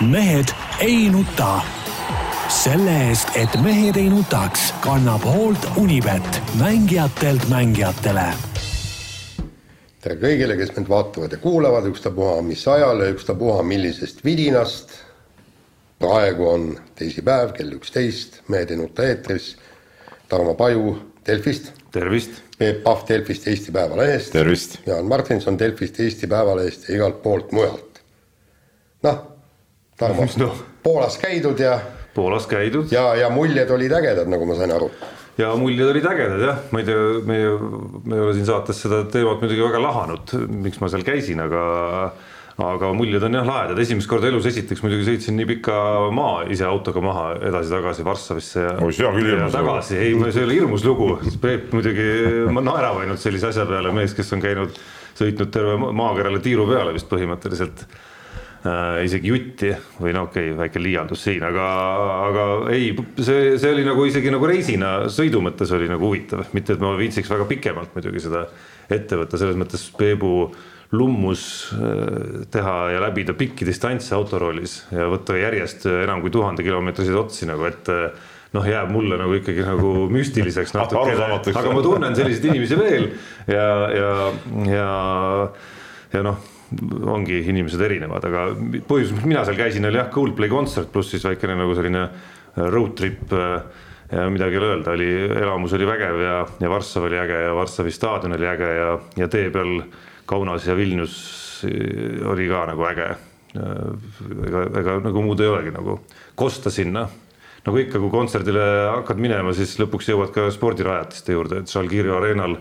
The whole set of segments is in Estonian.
mehed ei nuta. selle eest, et mehed ei nutaks, kannab hoolt Unibet, mängijatelt mängijatele. tere kõigile, kes meid vaatavad ja kuulavad, ükstapuha mis ajal ja ükstapuha millisest vidinast. praegu on teisipäev kell üksteist, Mehed ei nuta eetris. Tarmo Paju Delfist. tervist. Peep Pahv Delfist, Eesti Päevalehest. tervist. Jaan Martinson Delfist, Eesti Päevalehest ja igalt poolt mujalt. noh, Tarmo. No. Poolas käidud ja, Poolas käidud. Ja, ja muljed olid ägedad, nagu ma sain aru. ja muljed olid ägedad jah, ma ei tea, me, me ei ole siin saates seda teemat muidugi väga lahanud, miks ma seal käisin, aga aga muljed on jah lahedad, esimest korda elus esiteks muidugi sõitsin nii pika maa ise autoga maha edasi-tagasi Varssavisse ja, Oi, see on küll ja hirmus lugu. tagasi, ei, see oli hirmus lugu, Peep muidugi, ma naerav ainult sellise asja peale, mees, kes on käinud, sõitnud terve maakerale tiiru peale vist põhimõtteliselt äh, isegi jutti või no okei okay,, väike liialdus siin, aga, aga ei, see, see oli nagu isegi nagu reisina sõidu mõttes oli nagu huvitav, mitte et ma viitsiks väga pikemalt muidugi seda ette võtta, selles mõttes Peebu lummus äh, teha ja läbida pikki distantse autoroolis ja võtta järjest enam kui tuhande kilomeetriseid otsi nagu, et äh, noh, jääb mulle nagu ikkagi nagu müstiliseks natukene, aga ma tunnen selliseid inimesi veel ja, ja, ja, ja noh ongi inimesed erinevad, aga põhjus, miks mina seal käisin, oli jah, Coldplay kontsert pluss siis väikene nagu selline road trip. ja midagi ei ole öelda, oli, elamus oli vägev ja, ja Varssav oli äge ja Varssavi staadion oli äge ja, ja tee peal Kaunas ja Vilnius oli ka nagu äge. ega, ega nagu muud ei olegi nagu kosta sinna nagu ikka, kui kontserdile hakkad minema, siis lõpuks jõuad ka spordirajatiste juurde, et Žalgirio areenal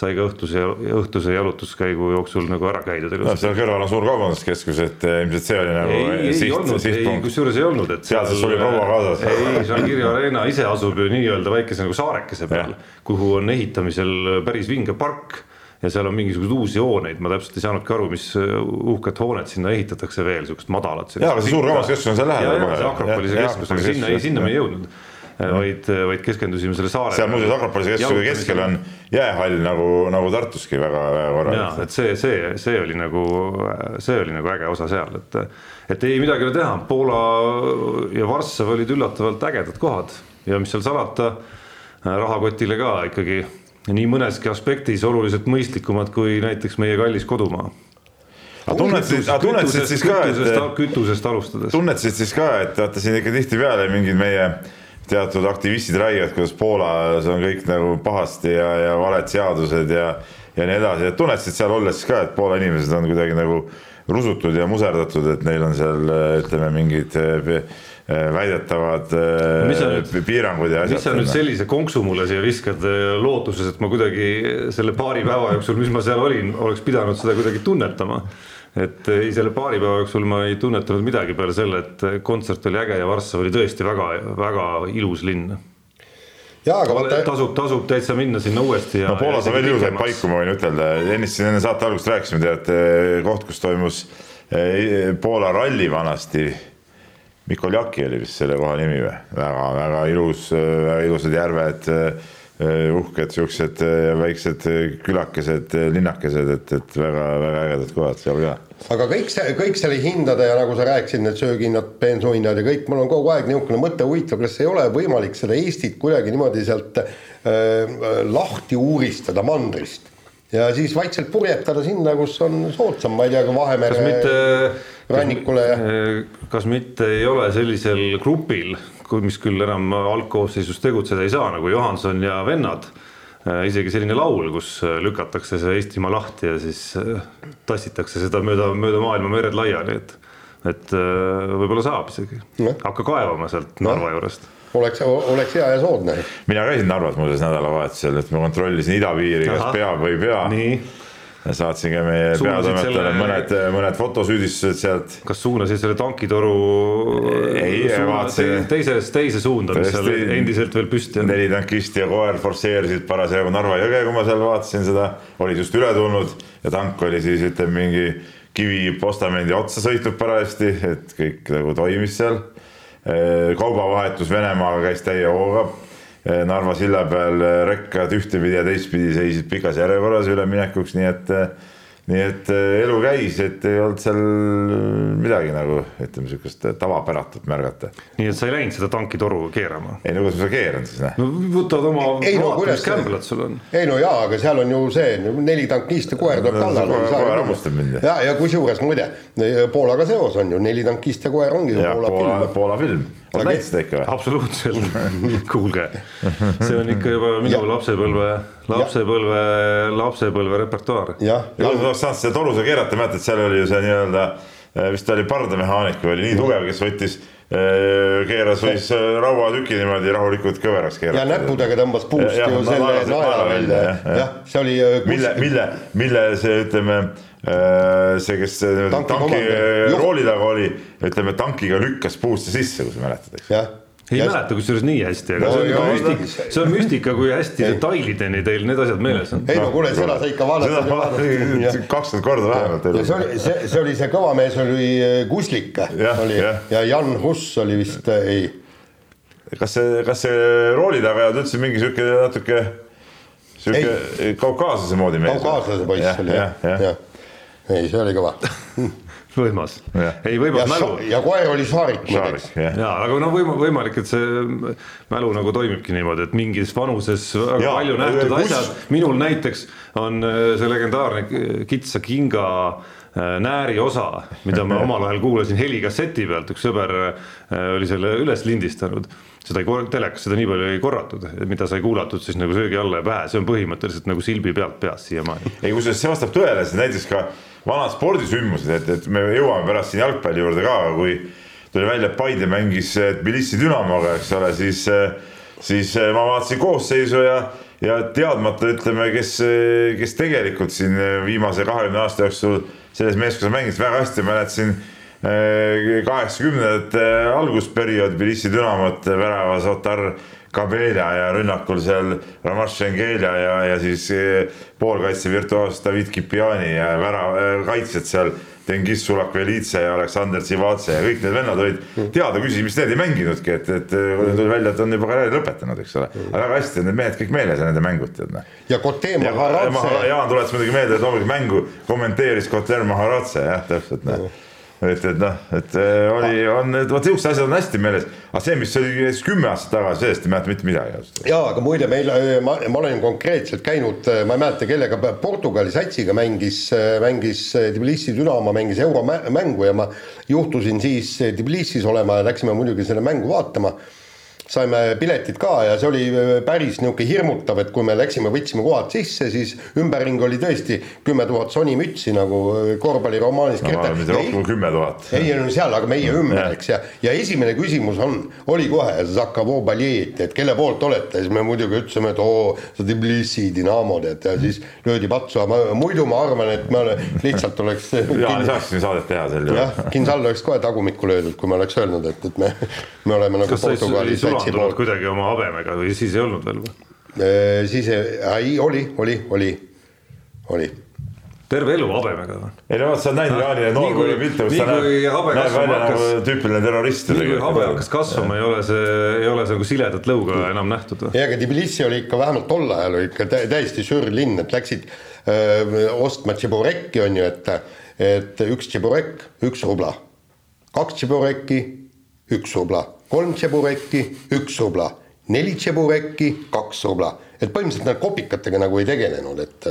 sai ka õhtuse, õhtuse jalutuskäigu jooksul nagu ära käidud no seal kõrval on suur kaubanduskeskus, et eh, ilmselt see oli nagu ei, ei siht, olnud, ei, sihtpunkt. kusjuures ei olnud, et Seal siis oli proua kaasas. ei, Žalgirio Arena ise asub ju nii-öelda väikese nagu saarekese peal, kuhu on ehitamisel päris vinge park ja seal on mingisuguseid uusi hooneid, ma täpselt ei saanudki aru, mis uhket hoonet sinna ehitatakse veel, siukest madalat. Jaa, aga see suur kaubanduskeskus on seal lähedal Jah, keskus, aga sinna, sinna me ei jõudnud, vaid, vaid keskendusime selle saare. seal muuseas Akropolise keskuse keskel on jäähall nagu, nagu Tartuski väga, väga korralik. et see, see, see oli nagu, see oli nagu äge osa seal, et, et ei midagi ei ole teha, Poola ja Varssav olid üllatavalt ägedad kohad ja mis seal salata, rahakotile ka ikkagi nii mõneski aspektis oluliselt mõistlikumad kui näiteks meie kallis kodumaa. aga tunnetasid, aga tunnetasid siis ka, et kütusest alustades. tunnetasid siis ka, et vaata siin ikka tihtipeale mingid meie teatud aktivistid räägivad, kuidas Poolas on kõik nagu pahasti ja, ja valed seadused ja, ja nii edasi, et tunnetasid seal olles siis ka, et Poola inimesed on kuidagi nagu rusutud ja muserdatud, et neil on seal ütleme, mingid eh, väidetavad eh, nüüd- piirangud ja mis sa nüüd asjad. sellise konksu mulle siia viskad eh, lootuses, et ma kuidagi selle paari päeva jooksul, mis ma seal olin, oleks pidanud seda kuidagi tunnetama. Et ei, selle paari päeva jooksul ma ei tunnetanud midagi peale selle, et kontsert oli äge ja Varssav oli tõesti väga-väga ilus linn. jaa, aga vaata, tasub, tasub täitsa minna sinna uuesti ja. no Poolas on veel ilusaid paiku, ma võin ütelda, ennist siin enne saate algust rääkisime, teate koht, kus toimus eh, Poola ralli vanasti. Mikoljaki oli vist selle koha nimi või väga,, väga-väga ilus, väga ilusad järved, uhked siuksed eh, väiksed külakesed, linnakesed, et, et väga-väga ägedad kohad seal ka. aga kõik see, kõik selle hindade ja nagu sa rääkisid, need söögihinnad, bensuhinnad ja kõik, mul on kogu aeg niisugune mõte huvitav, kas ei ole võimalik seda Eestit kuidagi niimoodi sealt äh, lahti uuristada mandrist ja siis vaikselt purjetada sinna, kus on soodsam, ma ei tea, ka kas Vahemere mitte, rannikule kas mitte ei ole sellisel grupil, mis küll enam algkoosseisus tegutseda ei saa, nagu Johanson ja vennad, isegi selline laul, kus lükatakse see Eestimaa lahti ja siis äh, tassitakse seda mööda, mööda maailma mered laiali, et et äh, võib-olla saab isegi Noh., hakka kaevama sealt Narva juurest. oleks, oleks hea ja soodne. mina käisin Narvas muuseas nädalavahetusel, et ma kontrollisin idapiiri, kas peab või ei pea. Saatsin ka meie peatoimetajale mõned, mõned fotosüüdistused sealt kas suunasid selle tankitoru Ei, vaatasin- teise, teise suunda, mis seal endiselt veel püsti on? neli tankisti ja koer forsseerisid parasjagu Narva jõge, kui ma seal vaatasin seda, olid just üle tulnud ja tank oli siis ütleme mingi kivi postamendi otsa sõitnud parajasti, et kõik nagu toimis seal. kaubavahetus Venemaaga käis täie hooga. Narva silla peal rekkad ühtepidi ja teistpidi seisid pikas järjekorras üleminekuks, nii et nii et eh, elu käis, et ei olnud seal midagi nagu ütleme, sihukest tavapäratut märgata. nii et sa ei läinud seda tankitoru keerama? ei no kuidas ma seda keeran siis noh? no võtad oma ei no kuidas kämblad sul on. ei no jaa, aga seal on ju see neli tankist ja koer tuleb kallale. koer hammustab mind. ja, ja kusjuures muide, Poolaga seos on ju neli tankist ja koer ongi ju Poola, Poola film. Poola film oled näinud seda ikka või? absoluutselt, kuulge, see on ikka juba minu lapsepõlve, lapsepõlve, lapsepõlve repertuaar. jah, ja oleks saanud seda toruse keerata, mäletad, seal oli ju see nii-öelda, eh, vist oli pardamehaanik või oli nii tugev, kes võttis eh, keeras võis eh, rauatüki niimoodi rahulikult kõveraks keerata. ja näppudega tõmbas puust ja, ju selle naela välja, jah, see oli. mille, mille, mille see, ütleme see, kes tanki, tanki rooli taga oli, ütleme tankiga lükkas puusse sisse, kui sa mäletad, eks. ei ja mäleta kusjuures nii hästi, aga no, see on ikka müstika, see on müstika, kui hästi detailideni teil need asjad meeles on. ei no kuule, seda sa ikka vaatad. kakskümmend korda vähemalt. see oli, see, see oli see kõva mees oli Kuslik oli. ja, ja Jan Huss oli vist, ei. kas see, kas see rooli taga ei olnud üldse mingi sihuke natuke sihuke kaukaaslase moodi mees? kaukaaslase poiss oli jah, jah ja ei, see oli kõva. Võimas, ei võimas ja, mälu. ja koer oli Saarik muideks. ja, aga no võim-, võimalik, et see mälu nagu toimibki niimoodi, et mingis vanuses väga ja, palju nähtud kus... asjad, minul näiteks on äh, see legendaarne kitsa kinga äh, nääri osa, mida ma omal ajal kuulasin helikasseti pealt, üks sõber äh, oli selle üles lindistanud. Seda ei, telekas seda nii palju ei korratud, mida sai kuulatud siis nagu söögi alla ja pähe, see on põhimõtteliselt nagu silbi pealt peas siiamaani. ei kusjuures see vastab tõele, sest näiteks ka vanad spordisündmused, et, et me jõuame pärast siin jalgpalli juurde ka, kui tuli välja, et Paide mängis Tbilisi Dünamoga, eks ole, siis, siis ma vaatasin koosseisu ja, ja teadmata ütleme, kes, kes tegelikult siin viimase kahekümne aasta jooksul selles meeskonnas mängis, väga hästi mäletasin kaheksakümnendate algusperiood Tbilisi Dünamot väravas Otar Kabelja ja rünnakul seal Ramas Šengelja ja, ja siis eh, poolkaitse virtuaas David Kipiani ja värav, eh, kaitsjad seal Dengis Sulakvelitse ja Aleksander Tsivatse ja kõik need vennad olid teada, küsisin, mis need ei mänginudki, et, et tuli välja, et on juba karjääri lõpetanud, eks ole. aga väga hästi on need mehed kõik meeles ja nende mängud tead noh. ja Kotem Maharadze. Jaan tuletas muidugi meelde, et loomulikult mängu kommenteeris Kotem Maharadze jah, täpselt noh et, et noh, et äh, oli, on, vot siuksed asjad on hästi meeles, aga see, mis oli kümme aastat tagasi, sellest ei mäleta mitte midagi. ja aga muide, meil, äh, ma, ma olen konkreetselt käinud, äh, ma ei mäleta, kellega Portugali satsiga mängis, mängis Tbilisi Dünamo mängis euromängu ja ma juhtusin siis Tbilisis olema ja läksime muidugi selle mängu vaatama saime piletid ka ja see oli äh, päris niisugune hirmutav, et kui me läksime, võtsime kohad sisse, siis ümberringi oli tõesti kümme tuhat sonimütsi nagu äh, korvpalliromaanis no,. mitte rohkem kui kümme tuhat. ei, no seal, aga meie ümber, eks, ja, ja esimene küsimus on, oli kohe Zakavo Baljet, et kelle poolt olete, siis me muidugi ütlesime, et oo, see Tbilisi Dinamo, tead, ja siis löödi patsu, aga muidu ma arvan, et me lihtsalt oleks Jaan ei saaks siin saadet teha sel juhul. jah, Kinsal oleks kohe tagumikku löödud, kui ma oleks öelnud, et, et me, me oleme nagu Portugali sulandunud kuidagi oma habemega või siis ei olnud veel või? Äh, siis ei, oli, oli, oli, oli terve elu habemega või? ei no vot, sa oled näinud Jaani noorkooli pilte, kus ta näeb, näeb välja nagu tüüpiline terrorist. nii kui habe hakkas kasvama, ei ole see, ei ole see nagu siledat lõuga enam nähtud või? ei, aga Tbilisi oli ikka vähemalt tol ajal oli ikka täiesti sür linn, et läksid öö, ostma tšiburekki on ju, et, et üks tšiburek, üks rubla, kaks tšiburekki, üks rubla kolm tšeburekki, üks rubla, neli tšeburekki, kaks rubla, et põhimõtteliselt nad kopikatega nagu ei tegelenud, et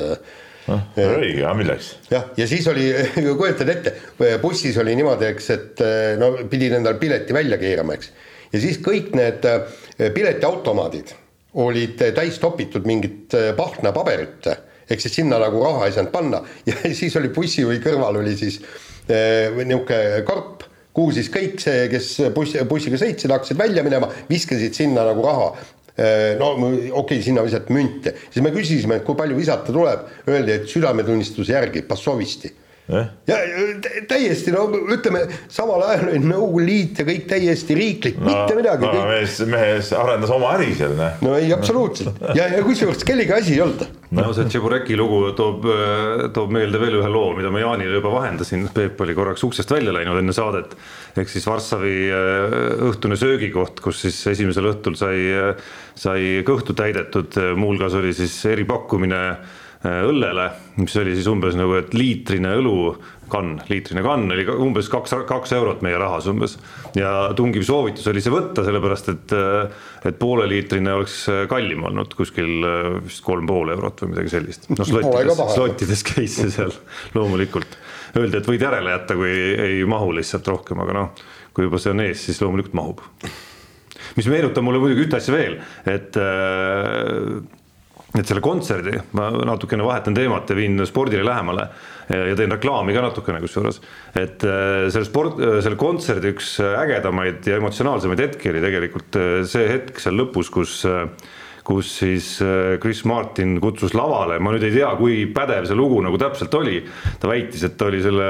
noh, õige, aga milleks? jah, ja siis oli, kujutad ette, bussis oli niimoodi, eks, et no pidid endale pileti välja keerama, eks. ja siis kõik need eh, piletiautomaadid olid täis topitud mingit eh, pahnpaberit, ehk siis sinna nagu raha ei saanud panna ja siis oli bussi kõrval oli siis eh, niisugune karp kuhu siis kõik see, kes buss, bussiga sõitsid, hakkasid välja minema, viskasid sinna nagu raha no okei okay,, sinna visati münte, siis me küsisime, et kui palju visata tuleb, öeldi, et südametunnistuse järgi, passovisti eh?. ja täiesti no ütleme, samal ajal oli Nõukogude Liit ja kõik täiesti riiklik no,, mitte midagi no,. mees, mees arendas oma äri seal, noh. no ei, absoluutselt ja, ja kusjuures kellegi asi ei olnud. No. See Tšebureki lugu toob, toob meelde veel ühe loo, mida ma Jaanile juba vahendasin, Peep oli korraks uksest välja läinud enne saadet. ehk siis Varssavi äh, õhtune söögikoht, kus siis esimesel õhtul sai, sai kõhtu täidetud, muuhulgas oli siis eripakkumine õllele, mis oli siis umbes nagu, et liitrine õlukann, liitrine kann oli umbes kaks, kaks eurot meie rahas umbes. ja tungiv soovitus oli see võtta, sellepärast et, et pooleliitrine oleks kallim olnud kuskil vist kolm pool eurot või midagi sellist. noh, slottides, slottides käis see seal loomulikult. Öeldi, et võid järele jätta, kui ei, ei mahu lihtsalt rohkem, aga noh, kui juba see on ees, siis loomulikult mahub mis meenutab mulle muidugi ühte asja veel, et äh, et selle kontserdi, ma natukene vahetan teemat ja viin spordile lähemale ja teen reklaami ka natukene kusjuures. et äh, selle sport, äh, selle kontserdi üks ägedamaid ja emotsionaalsemaid hetki oli tegelikult see hetk seal lõpus, kus kus siis äh, Chris Martin kutsus lavale, ma nüüd ei tea, kui pädev see lugu nagu täpselt oli. ta väitis, et ta oli selle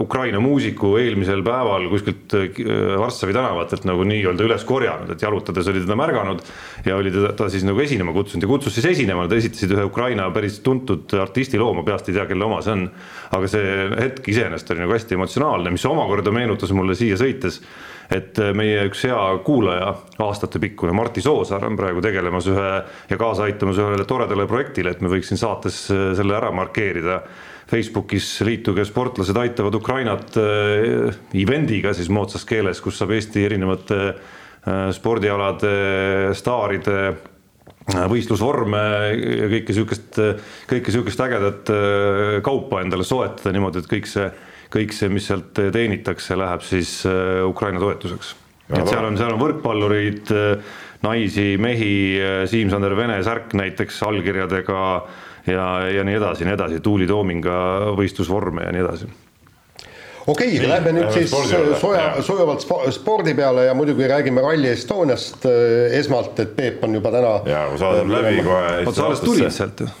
Ukraina muusiku eelmisel päeval kuskilt äh, Varssavi tänavatelt nagu nii-öelda üles korjanud, et jalutades oli teda märganud. ja oli teda, ta siis nagu esinema kutsunud ja kutsus siis esinema, nad esitasid ühe Ukraina päris tuntud artisti loo, ma peast ei tea, kelle oma see on. aga see hetk iseenesest oli nagu hästi emotsionaalne, mis omakorda meenutas mulle siia sõites et äh, meie üks hea kuulaja, aastatepikkune Martti Soosaar on praegu tegelemas ühe ja kaasa aitamas ühele toredale projektile, et me võiks siin saates äh, selle ära markeerida. Facebookis liituge sportlased aitavad Ukrainat äh, event'iga siis moodsas keeles, kus saab Eesti erinevate spordialade staaride võistlusvorme ja kõike sihukest, kõike sihukest ägedat kaupa endale soetada niimoodi, et kõik see kõik see, mis sealt teenitakse, läheb siis äh, Ukraina toetuseks. et seal on, seal on võrkpallurid, äh, naisi, mehi, Siim-Sander Vene särk näiteks allkirjadega ja, ja nii edasi ja nii edasi, Tuuli Toominga võistlusvorme ja nii edasi okei okay,, lähme nüüd siis soja, sujuvalt spordi peale ja muidugi räägime Rally Estoniast esmalt, et Peep on juba täna. ja saadab läbi kohe. oota, sa alles tulid sealt ju.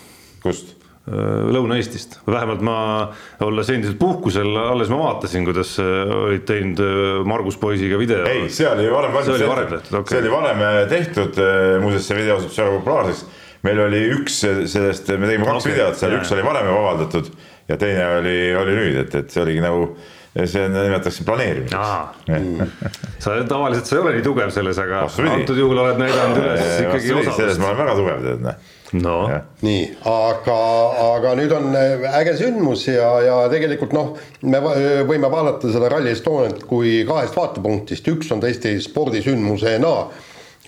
kust? Äh, Lõuna-Eestist, vähemalt ma, olles endiselt puhkusel, alles ma vaatasin, kuidas äh, olid teinud äh, Margus poisiga video. ei, see oli varem valmis tehtud, okay. see oli varem tehtud, muuseas see video osutus väga populaarseks. meil oli üks sellest, me tegime kaks okay, videot seal, üks oli varem juba avaldatud ja teine oli, oli nüüd, et, et see oligi nagu see nimetatakse planeerimiseks. sa tavaliselt sa ei ole nii tugev selles, aga Absoluti. antud juhul oled näidanud üles ikkagi osalust. selles ma olen väga tugev, tead noh no.. nii, aga, aga nüüd on äge sündmus ja, ja tegelikult noh, me võime vaadata seda Rally Estoniat kui kahest vaatepunktist, üks on tõesti spordisündmusena.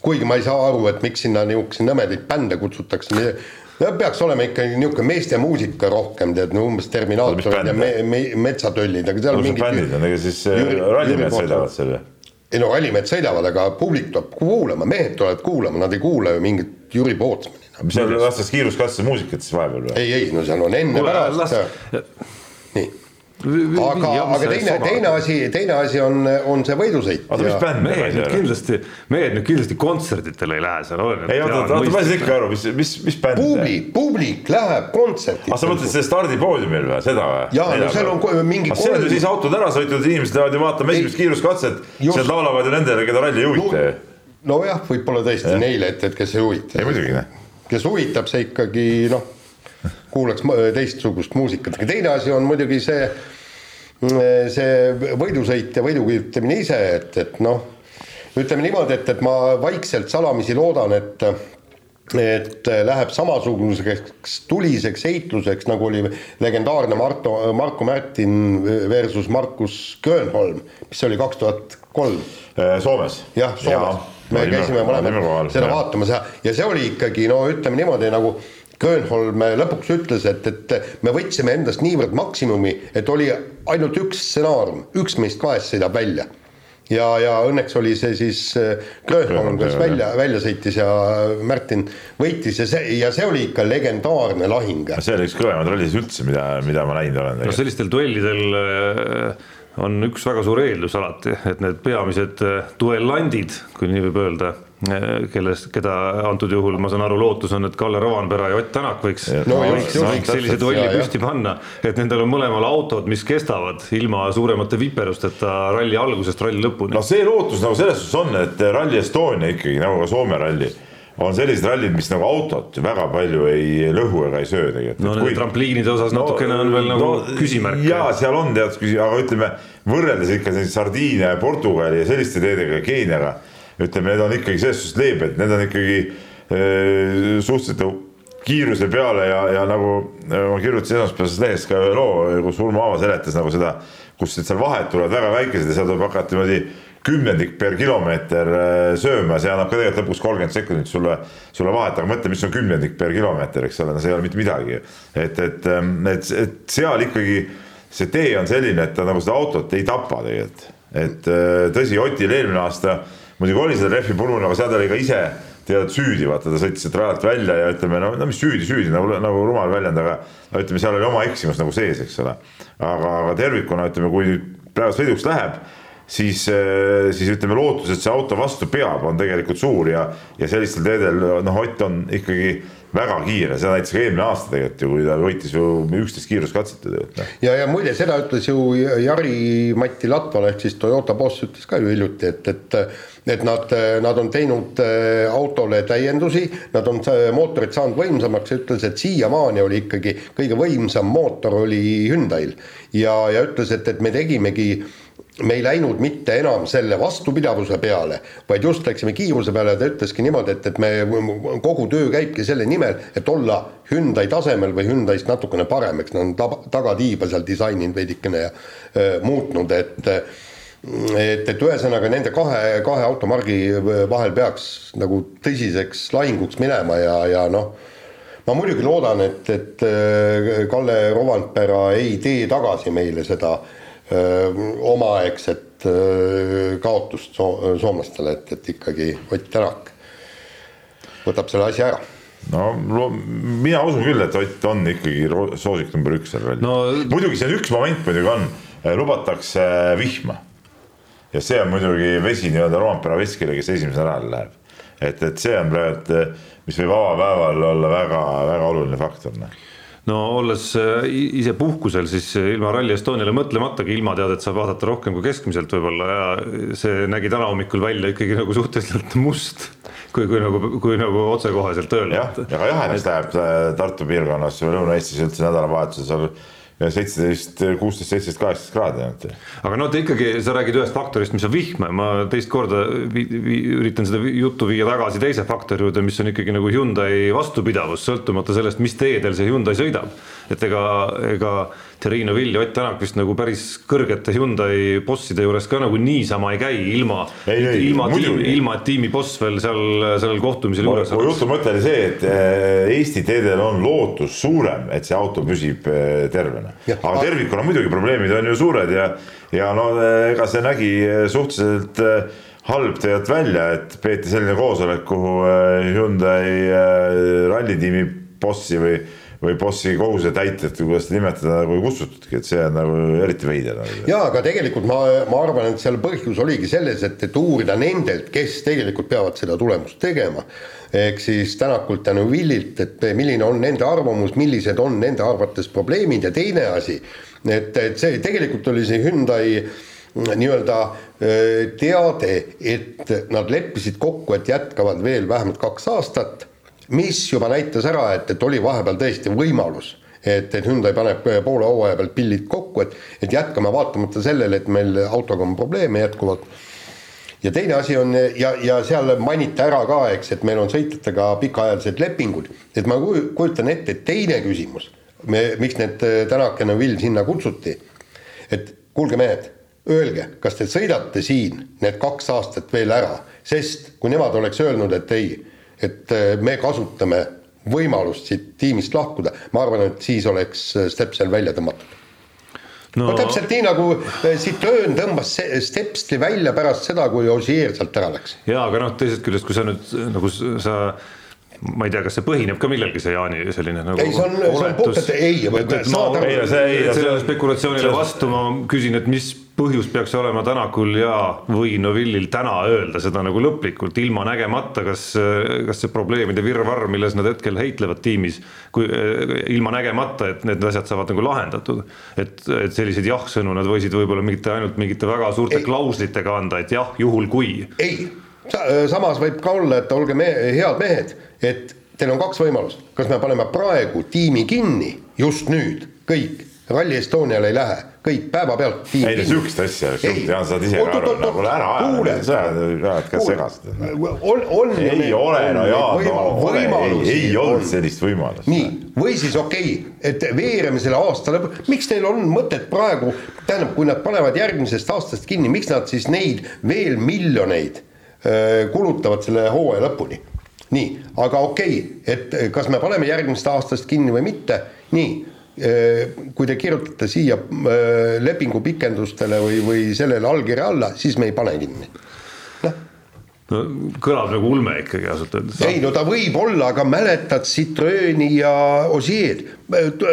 kuigi ma ei saa aru, et miks sinna niisuguseid nõmedaid bände kutsutakse. No peaks olema ikkagi niisugune meeste muusika rohkem, tead, no umbes Terminaatorid ja me, me, metsatöllid, aga seal no, mingid. bändid on, ega siis äh, rallimehed sõidavad seal ju ei no rallimehed sõidavad, aga publik tuleb kuulama, mehed tulevad kuulama, nad ei kuula ju mingit Jüri Pootsmani mis seal lastakse kiiruskatse muusikat siis vahepeal või? ei, ei no seal on enne pärast las.... nii aga, aga teine, teine asi, teine asi on, on see võidusõit. oota, mis bänd? mehed nüüd kindlasti, mehed nüüd kindlasti kontsertidele ei lähe seal. ei oota, oota, ma ei saa ikka aru, mis, mis, mis bänd? publik, publik läheb kontsertidele. aga sa mõtled selle stardipoodiumil või, seda või? jaa, no seal on mingi. see on ju siis autod ära sõitnud, inimesed lähevad ju vaatama esimest kiiruskatset, seal laulavad ju nendele, keda ralli ei huvita ju. nojah, võib-olla tõesti ja. neile, et, et kes ei huvita. ei muidugi, noh kes huvitab, see ikkagi noh, kuulaks teistsugust muusikat, aga teine asi on muidugi see, see võidusõit ja võiduküttimine ise, et, et noh, ütleme niimoodi, et, et ma vaikselt salamisi loodan, et et läheb samasuguseks tuliseks heitluseks, nagu oli legendaarne Marto, Marko Märtin versus Markus Grönholm, mis oli kaks tuhat kolm. Soomes. jah, Soomes ja me käisime mõlemad seda vaatamas ja, ja see oli ikkagi no ütleme niimoodi nagu Grönholm lõpuks ütles, et, et me võtsime endast niivõrd maksimumi, et oli ainult üks stsenaarium, üks meist kahest sõidab välja. Ja, ja õnneks oli see siis äh, Grönholm, kes välja, välja sõitis ja Märtin võitis ja see, ja see oli ikka legendaarne lahing. see oli üks kõvemaid rallisid üldse, mida, mida ma näinud olen. no sellistel duellidel äh on üks väga suur eeldus alati, et need peamised äh, duellandid, kui nii võib öelda, äh, kellest, keda antud juhul ma saan aru, lootus on, et Kalle Rovanpera ja Ott Tänak võiks no,, võiks, võiks sellise duelli püsti panna, et nendel on mõlemal autod, mis kestavad ilma suuremate viperusteta ralli algusest ralli lõpuni. no see lootus nagu selles suhtes on, et Rally Estonia ikkagi nagu ka Soome ralli on sellised rallid, mis nagu autot väga palju ei lõhu ega ei söö tegelikult. no need trampliinide osas no, natukene on veel nagu no, küsimärk. jaa, seal on teatud küsi-, aga ütleme, võrreldes ikka Sardiinia ja Portugali ja selliste teedega, Keeniaga, ütleme, need on ikkagi selles suhtes leebed, need on ikkagi äh, suhteliselt kiiruse peale ja, ja nagu ma kirjutasin esmaspäevases lehes ka ühe loo, kus Urmo Aava seletas nagu seda, kus seal vahed tulevad väga väikesed ja seal tuleb hakata niimoodi kümnendik per kilomeeter äh, sööma, see annab ka tegelikult lõpuks kolmkümmend sekundit sulle, sulle vahet, aga mõtle, mis on kümnendik per kilomeeter, eks ole, no see ei ole mitte midagi. et, et, ähm, et, et seal ikkagi see tee on selline, et ta nagu seda autot ei tapa tegelikult. et äh, tõsi, Otil eelmine aasta muidugi oli seda rehvi purun, aga seal ta oli ka ise tead süüdi, vaata ta sõitis sealt rajalt välja ja ütleme, no, no mis süüdi, süüdi nagu, nagu rumal väljend, aga no ütleme, seal oli oma eksimus nagu sees, eks ole. aga, aga tervikuna ütleme, kui nüüd praegu sõiduks läheb siis, eh, siis ütleme, lootus, et see auto vastu peab, on tegelikult suur ja, ja sellistel teedel noh, Ott on ikkagi väga kiire, seda näitas ka eelmine aasta tegelikult ju, kui ta võitis ju üksteist kiiruskatset ju tegelikult. Noh. ja, ja muide, seda ütles ju Jari-Mati Latval ehk siis Toyota boss ütles ka ju hiljuti, et, et et nad, nad on teinud eh, autole täiendusi, nad on mootorit saanud võimsamaks ja ütles, et siiamaani oli ikkagi kõige võimsam mootor oli Hyundai'l ja, ja ütles, et, et me tegimegi me ei läinud mitte enam selle vastupidavuse peale, vaid just läksime kiiruse peale. Ja ta ütleski niimoodi, et, et me, kogu töö käibki selle nimel, et olla Hyundai tasemel või Hyundai'st natukene parem, eks nad on tagatiiba seal disaininud veidikene ja äh, muutnud, et et, et ühesõnaga nende kahe, kahe automargi vahel peaks nagu tõsiseks lahinguks minema ja, ja noh, ma muidugi loodan, et, et Kalle Rovandpera ei tee tagasi meile seda äh, omaaegset kaotust so soomlastele, et, et ikkagi Ott Tänak võtab selle asja ära no mina usun küll, et Ott on ikkagi soosik number üks seal rallis no.... muidugi see on üks moment muidugi on, lubatakse vihma. ja see on muidugi vesi nii-öelda Roompere veskile, kes esimesena rajale läheb. et, et see on praegu, mis võib avapäeval olla väga-väga oluline faktor noh no olles äh, ise puhkusel, siis ilma Rally Estoniale mõtlematagi ilmateadet saab vaadata rohkem kui keskmiselt võib-olla ja see nägi täna hommikul välja ikkagi nagu suhteliselt must, kui, kui nagu, kui nagu otsekoheselt öelda. jah, ja ka jahedaks läheb äh, Tartu piirkonnas või Lõuna-Eestis üldse nädalavahetusel seal seitseteist, kuusteist, seitseteist, kaheksateist kraadi ainult. aga no ikkagi sa räägid ühest faktorist, mis on vihm, ma teist korda vi, vi, üritan seda juttu viia tagasi teise faktori juurde, mis on ikkagi nagu Hyundai vastupidavus, sõltumata sellest, mis teedel see Hyundai sõidab. et ega, ega Terrino Vill ja Ott Tänak vist nagu päris kõrgete Hyundai bosside juures ka nagu niisama ei käi ilma, ilma, tiimi, ilma et tiimi boss veel seal sellel kohtumisel juures oleks. jutu mõte oli see, et eh, Eesti teedel on lootus suurem, et see auto püsib eh, tervena. aga tervikuna muidugi probleemid on ju suured ja, ja no eh, ega see nägi suhteliselt halb tegelikult välja, et peeti selline koosolek, kuhu Hyundai rallitiimi bossi või või bossi kohusetäitjat kuidas seda nimetada, nagu ei kutsutudki, et see on nagu eriti veider. jaa, aga tegelikult ma, ma arvan, et seal põhjus oligi selles, et, et uurida nendelt, kes tegelikult peavad seda tulemust tegema. ehk siis Tänakult ja Neuvillilt, et milline on nende arvamus, millised on nende arvates probleemid ja teine asi, et, et see tegelikult oli see Hyundai nii-öelda teade, et nad leppisid kokku, et jätkavad veel vähemalt kaks aastat mis juba näitas ära, et, et oli vahepeal tõesti võimalus, et, et Hyundai paneb poole hooaja pealt pillid kokku, et, et jätkame vaatamata sellele, et meil autoga on probleeme jätkuvalt. ja teine asi on ja, ja seal mainiti ära ka, eks, et meil on sõitjatega pikaajalised lepingud, et ma kujutan ette, et teine küsimus, me, miks need Tänak ja Neville sinna kutsuti, et kuulge mehed, öelge, kas te sõidate siin need kaks aastat veel ära, sest kui nemad oleks öelnud, et ei et äh, me kasutame võimalust siit tiimist lahkuda, ma arvan, et siis oleks äh, Stepsel välja tõmmatud. no, no täpselt nii, nagu äh, Citroen tõmbas Stepsli välja pärast seda, kui Ogier sealt ära läks. jaa, aga noh, teisest küljest, kui sa nüüd nagu sa ma ei tea, kas see põhineb ka millelgi, see Jaani selline nagu ei, see on, see on puhtalt ei, saad aru. sellele spekulatsioonile vastu ma küsin, et mis põhjus peaks olema Tänakul ja või Novillil täna öelda seda nagu lõplikult, ilma nägemata, kas, kas see probleemide virvarr, milles nad hetkel heitlevad tiimis, kui ilma nägemata, et need asjad saavad nagu lahendatud. et, et selliseid jah-sõnu nad võisid võib-olla mingite, ainult mingite väga suurte ei. klauslitega anda, et jah, juhul kui. ei, samas võib ka olla, et olge me head mehed et teil on kaks võimalust, kas me paneme praegu tiimi kinni, just nüüd, kõik, Rally Estoniale ei lähe kõik päevapealt. ei no sihukest asja Jaan, saad ise ka aru, no kuule ära aja, sa ajad ka segast. on, on. ei ole, no Jaan, no ei, ei olnud sellist võimalust. nii, või siis okei okay,, et veereme selle aasta lõpu, miks neil on mõtet praegu, tähendab, kui nad panevad järgmisest aastast kinni, miks nad siis neid veel miljoneid kulutavad selle hooaja lõpuni? nii, aga okei okay,, et kas me paneme järgmisest aastast kinni või mitte, nii kui te kirjutate siia äh, lepingu pikendustele või, või sellele allkirja alla, siis me ei pane kinni. noh no kõlab nagu ulme ikkagi ausalt öeldes. ei no ta võib olla, aga mäletad Citroeni ja Osieed,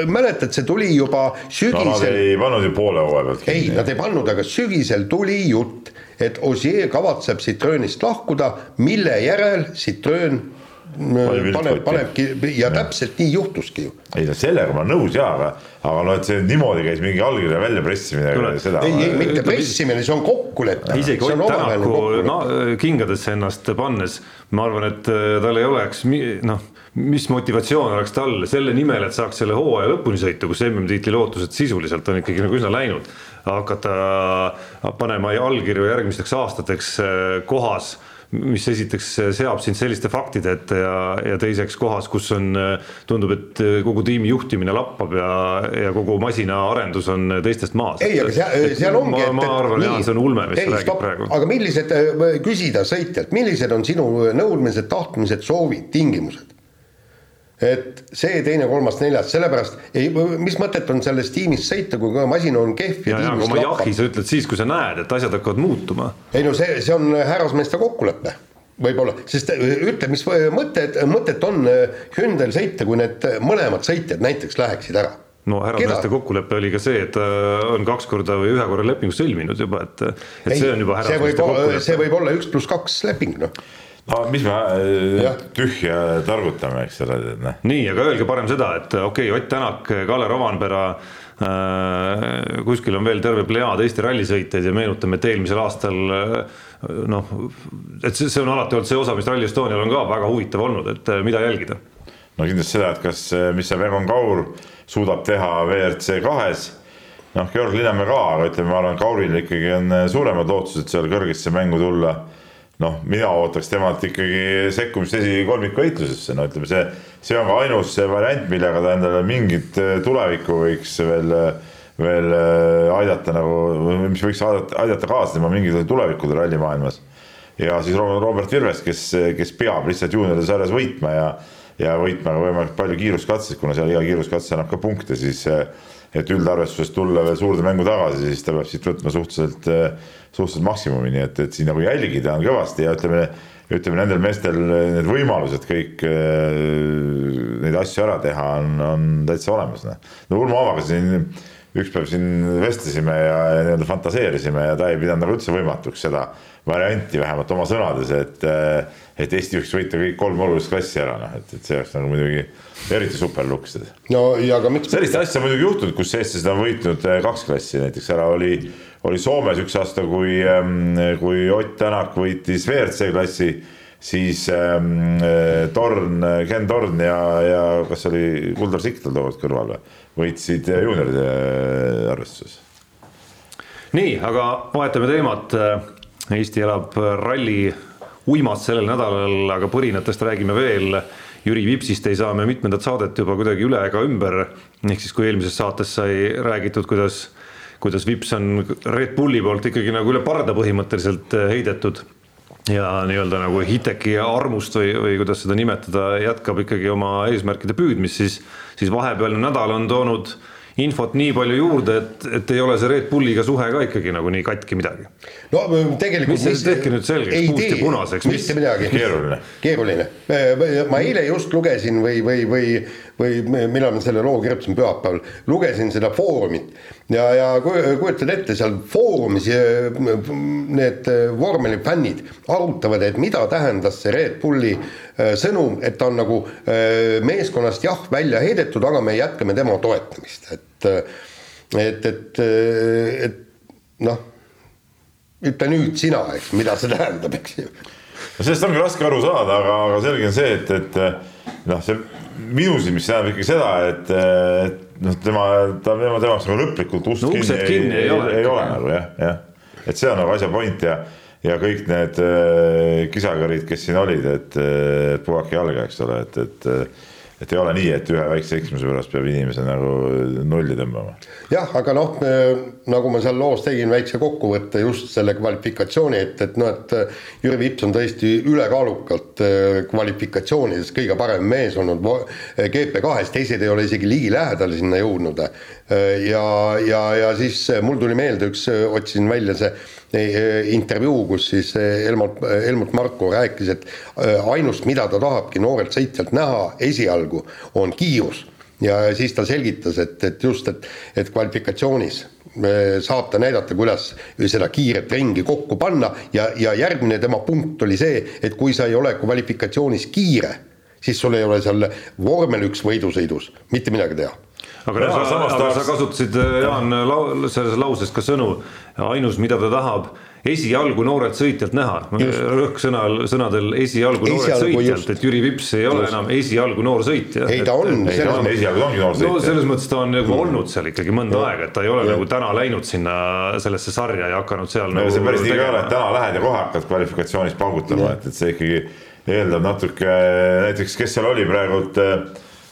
mäletad, see tuli juba sügisel no,. Nad ei pannud ju poole hooaja pealt kinni. ei, nad ei pannud, aga sügisel tuli jutt, et Osier kavatseb Citroenist lahkuda, mille järel Citroen paneb, panebki ja täpselt nii juhtuski ju. ei no sellega ma olen nõus jaa, aga, aga noh, et see niimoodi käis mingi allkirja väljapressimine. ei, ei mitte pressimine, see on kokkulepe. isegi Ott Tänaku no, kingadesse ennast pannes, ma arvan, et äh, tal ei oleks noh, mis motivatsioon oleks tal selle nimel, et saaks selle hooaja lõpuni sõita, kus MM-tiitli lootused sisuliselt on ikkagi nagu üsna läinud, hakata panema allkirju järgmisteks aastateks äh, kohas mis esiteks seab sind selliste faktide ette ja, ja teiseks kohas, kus on, tundub, et kogu tiimi juhtimine lappab ja, ja kogu masina arendus on teistest maas. ei, aga seal, seal ongi. ma, ma arvan, Jaan, see on ulme, mis ei, sa räägid praegu. aga millised, küsida sõitjalt, millised on sinu nõudmised, tahtmised, soovid, tingimused? Et see, teine, kolmas, neljas, sellepärast ei, mis mõtet on selles tiimis sõita, kui masin on kehv ja, ja tiimis lappab. jahi sa ütled siis, kui sa näed, et asjad hakkavad muutuma. ei no see, see on härrasmeeste kokkulepe võib-olla, sest äh, ütle, mis mõtted, mõtet on äh, Hyundai'l sõita, kui need mõlemad sõitjad näiteks läheksid ära no härrasmeeste kokkulepe oli ka see, et äh, on kaks korda või ühe korra lepingu sõlminud juba, et, et ei, see on juba härrasmeeste kokkulepe. see võib olla üks pluss kaks leping, noh no mis me äh, tühja targutame, eks ole, tead noh. nii, aga öelge parem seda, et okei okay,, Ott Tänak, Kalle Rovanpera äh,, kuskil on veel terve plejaad Eesti rallisõitjaid ja meenutame, et eelmisel aastal äh, noh, et see, see on alati olnud see osa, mis Rally Estonial on ka väga huvitav olnud, et äh, mida jälgida. no kindlasti seda, et kas, mis see Egon Kaur suudab teha WRC kahes noh, Georg Linnamäe ka, aga ütleme, ma arvan, Kauril ikkagi on suuremad lootused seal kõrgesse mängu tulla noh, mina ootaks temalt ikkagi sekkumist esikolmiku võitlusesse, no ütleme, see, see on ka ainus variant, millega ta endale mingit äh, tulevikku võiks veel, veel äh, aidata nagu, mis võiks aidata, aidata kaasa tema mingitele tulevikule rallimaailmas. ja siis Robert Virves, kes, kes peab lihtsalt juunioride sarjas võitma ja, ja võitma ka võimalikult palju kiiruskatseid, kuna seal iga kiiruskatse annab ka punkte, siis äh, et üldarvestuses tulla veel suurde mängu tagasi, siis ta peab siit võtma suhteliselt suhteliselt maksimumi, nii et, et siin nagu jälgida on kõvasti ja ütleme, ütleme nendel meestel need võimalused kõik neid asju ära teha on, on täitsa olemas. noh, no Urmo Avaga siin üks päev siin vestlesime ja nii-öelda fantaseerisime ja ta ei pidanud nagu üldse võimatuks seda varianti vähemalt oma sõnades, et, äh, et Eesti võiks võita kõik kolm olulist klassi ära, noh, et, et see oleks nagu muidugi eriti super luks. no ja aga miks. sellist asja muidugi juhtunud, kus eestlased on võitnud äh, kaks klassi, näiteks ära oli oli Soomes üks aasta, kui, ähm, kui Ott Tänak võitis WRC klassi, siis ähm, äh, Torn, Ken Torn ja, ja kas oli Kuldar Siktal tookord kõrval või, võitsid juunioride arvestuses. nii, aga vahetame teemat. Eesti elab ralli uimas sellel nädalal, aga põrinatest räägime veel. Jüri Vipsist ei saa me mitmendat saadet juba kuidagi üle ega ümber. ehk siis, kui eelmises saates sai räägitud, kuidas kuidas Vips on Red Bulli poolt ikkagi nagu üle parda põhimõtteliselt äh, heidetud ja nii-öelda nagu Hiteki armust või, või kuidas seda nimetada, jätkab ikkagi oma eesmärkide püüdmist, siis, siis vahepealne nädal on toonud infot nii palju juurde, et, et ei ole see Red Bulliga suhe ka ikkagi nagu nii katki midagi. no tegelikult. mis tehke nüüd selgeks, puust ja punaseks, mis. mitte midagi. keeruline. keeruline, ma eile just lugesin või, või, või või millal ma selle loo kirjutasin, pühapäeval, lugesin seda Foorumit ja, ja kujutad ette, seal Foorumis need vormelifännid arutavad, et mida tähendas see Red Bulli äh, sõnum, et ta on nagu meeskonnast jah, välja heidetud, aga me jätkame tema toetamist, et et, et, et noh, ütle nüüd sina, eks, mida see tähendab, eks ju. no sellest ongi raske aru saada, aga, aga selge on see, et, et noh, see minu silmis tähendab ikkagi seda, et, et noh, tema, ta, tema, tema jaoks nagu lõplikult ust No kinni, kinni ei ei, ole ei, ole nagu jah, jah. et see on nagu asja point ja, ja kõik need äh, kisakõrid, kes siin olid, et äh, puhake jalga, eks ole, et, et äh, et ei ole nii, et ühe väikse eksimuse pärast peab inimese nagu nulli tõmbama. jah, aga noh, nagu ma seal loos tegin väikse kokkuvõtte just selle kvalifikatsiooni, et, et noh, et äh, Jüri Vips on tõesti ülekaalukalt äh, kvalifikatsioonides kõige parem mees olnud vo- GP2-s, teised ei ole isegi ligilähedale sinna jõudnud. Ja, ja, ja siis äh, mul tuli meelde üks, otsisin välja see äh, intervjuu, kus siis Helmut, Helmut Marko rääkis, et ainus, mida ta tahabki noorelt sõitjalt näha esialgu, on kiirus. Ja siis ta selgitas, et, et just, et, et kvalifikatsioonis eh, saab ta näidata, kuidas seda kiiret ringi kokku panna. Ja, ja järgmine tema punkt oli see, et kui sa ei ole kvalifikatsioonis kiire, siis sul ei ole seal vormel üks võidusõidus mitte midagi teha aga, no, sa, samas aga tahaks- sa kasutasid äh, Jaan lau- selles lauses ka sõnu, ainus, mida ta tahab esialgu noorelt sõitjalt näha, rõhk sõnal, sõnadel esialgu noorelt Esialgu sõitjalt, just. et Jüri Vips ei ole Just. enam esialgu noor sõitja. ei, ta on selles mõttes- esialgu ongi noor no sõitja. selles mõttes ta on nagu olnud seal ikkagi mõnda aega, et ta ei ole Ja. nagu täna läinud sinna sellesse sarja ja hakanud seal no nagu see päris nii ka ei ole, et täna lähed ja kohe hakkad kvalifikatsioonis paugutama, et, et see ikkagi eeldab natuke, näiteks kes seal oli praegult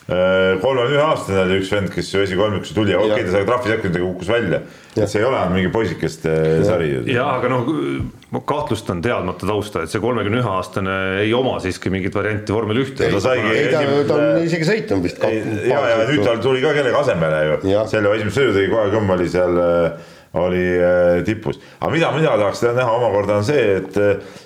kolmekümne ühe aastane oli üks vend, kes ju esikolmikusse tuli ja okei okay,, ta sai trahvisekunditega kukkus välja. et see ei ole mingi poisikeste sari. jah, aga noh, ma kahtlustan teadmata tausta, et see kolmekümne ühe aastane ei oma siiski mingit varianti vormel ühte. ta saigi ei, ta, ta on isegi sõitnud vist ja, ja nüüd tal tuli ka kellegi asemele ju, selle esimese sõidu tegi kohe Kõmm oli seal äh, oli äh, tipus, aga mida mina tahaks näha omakorda on see, et,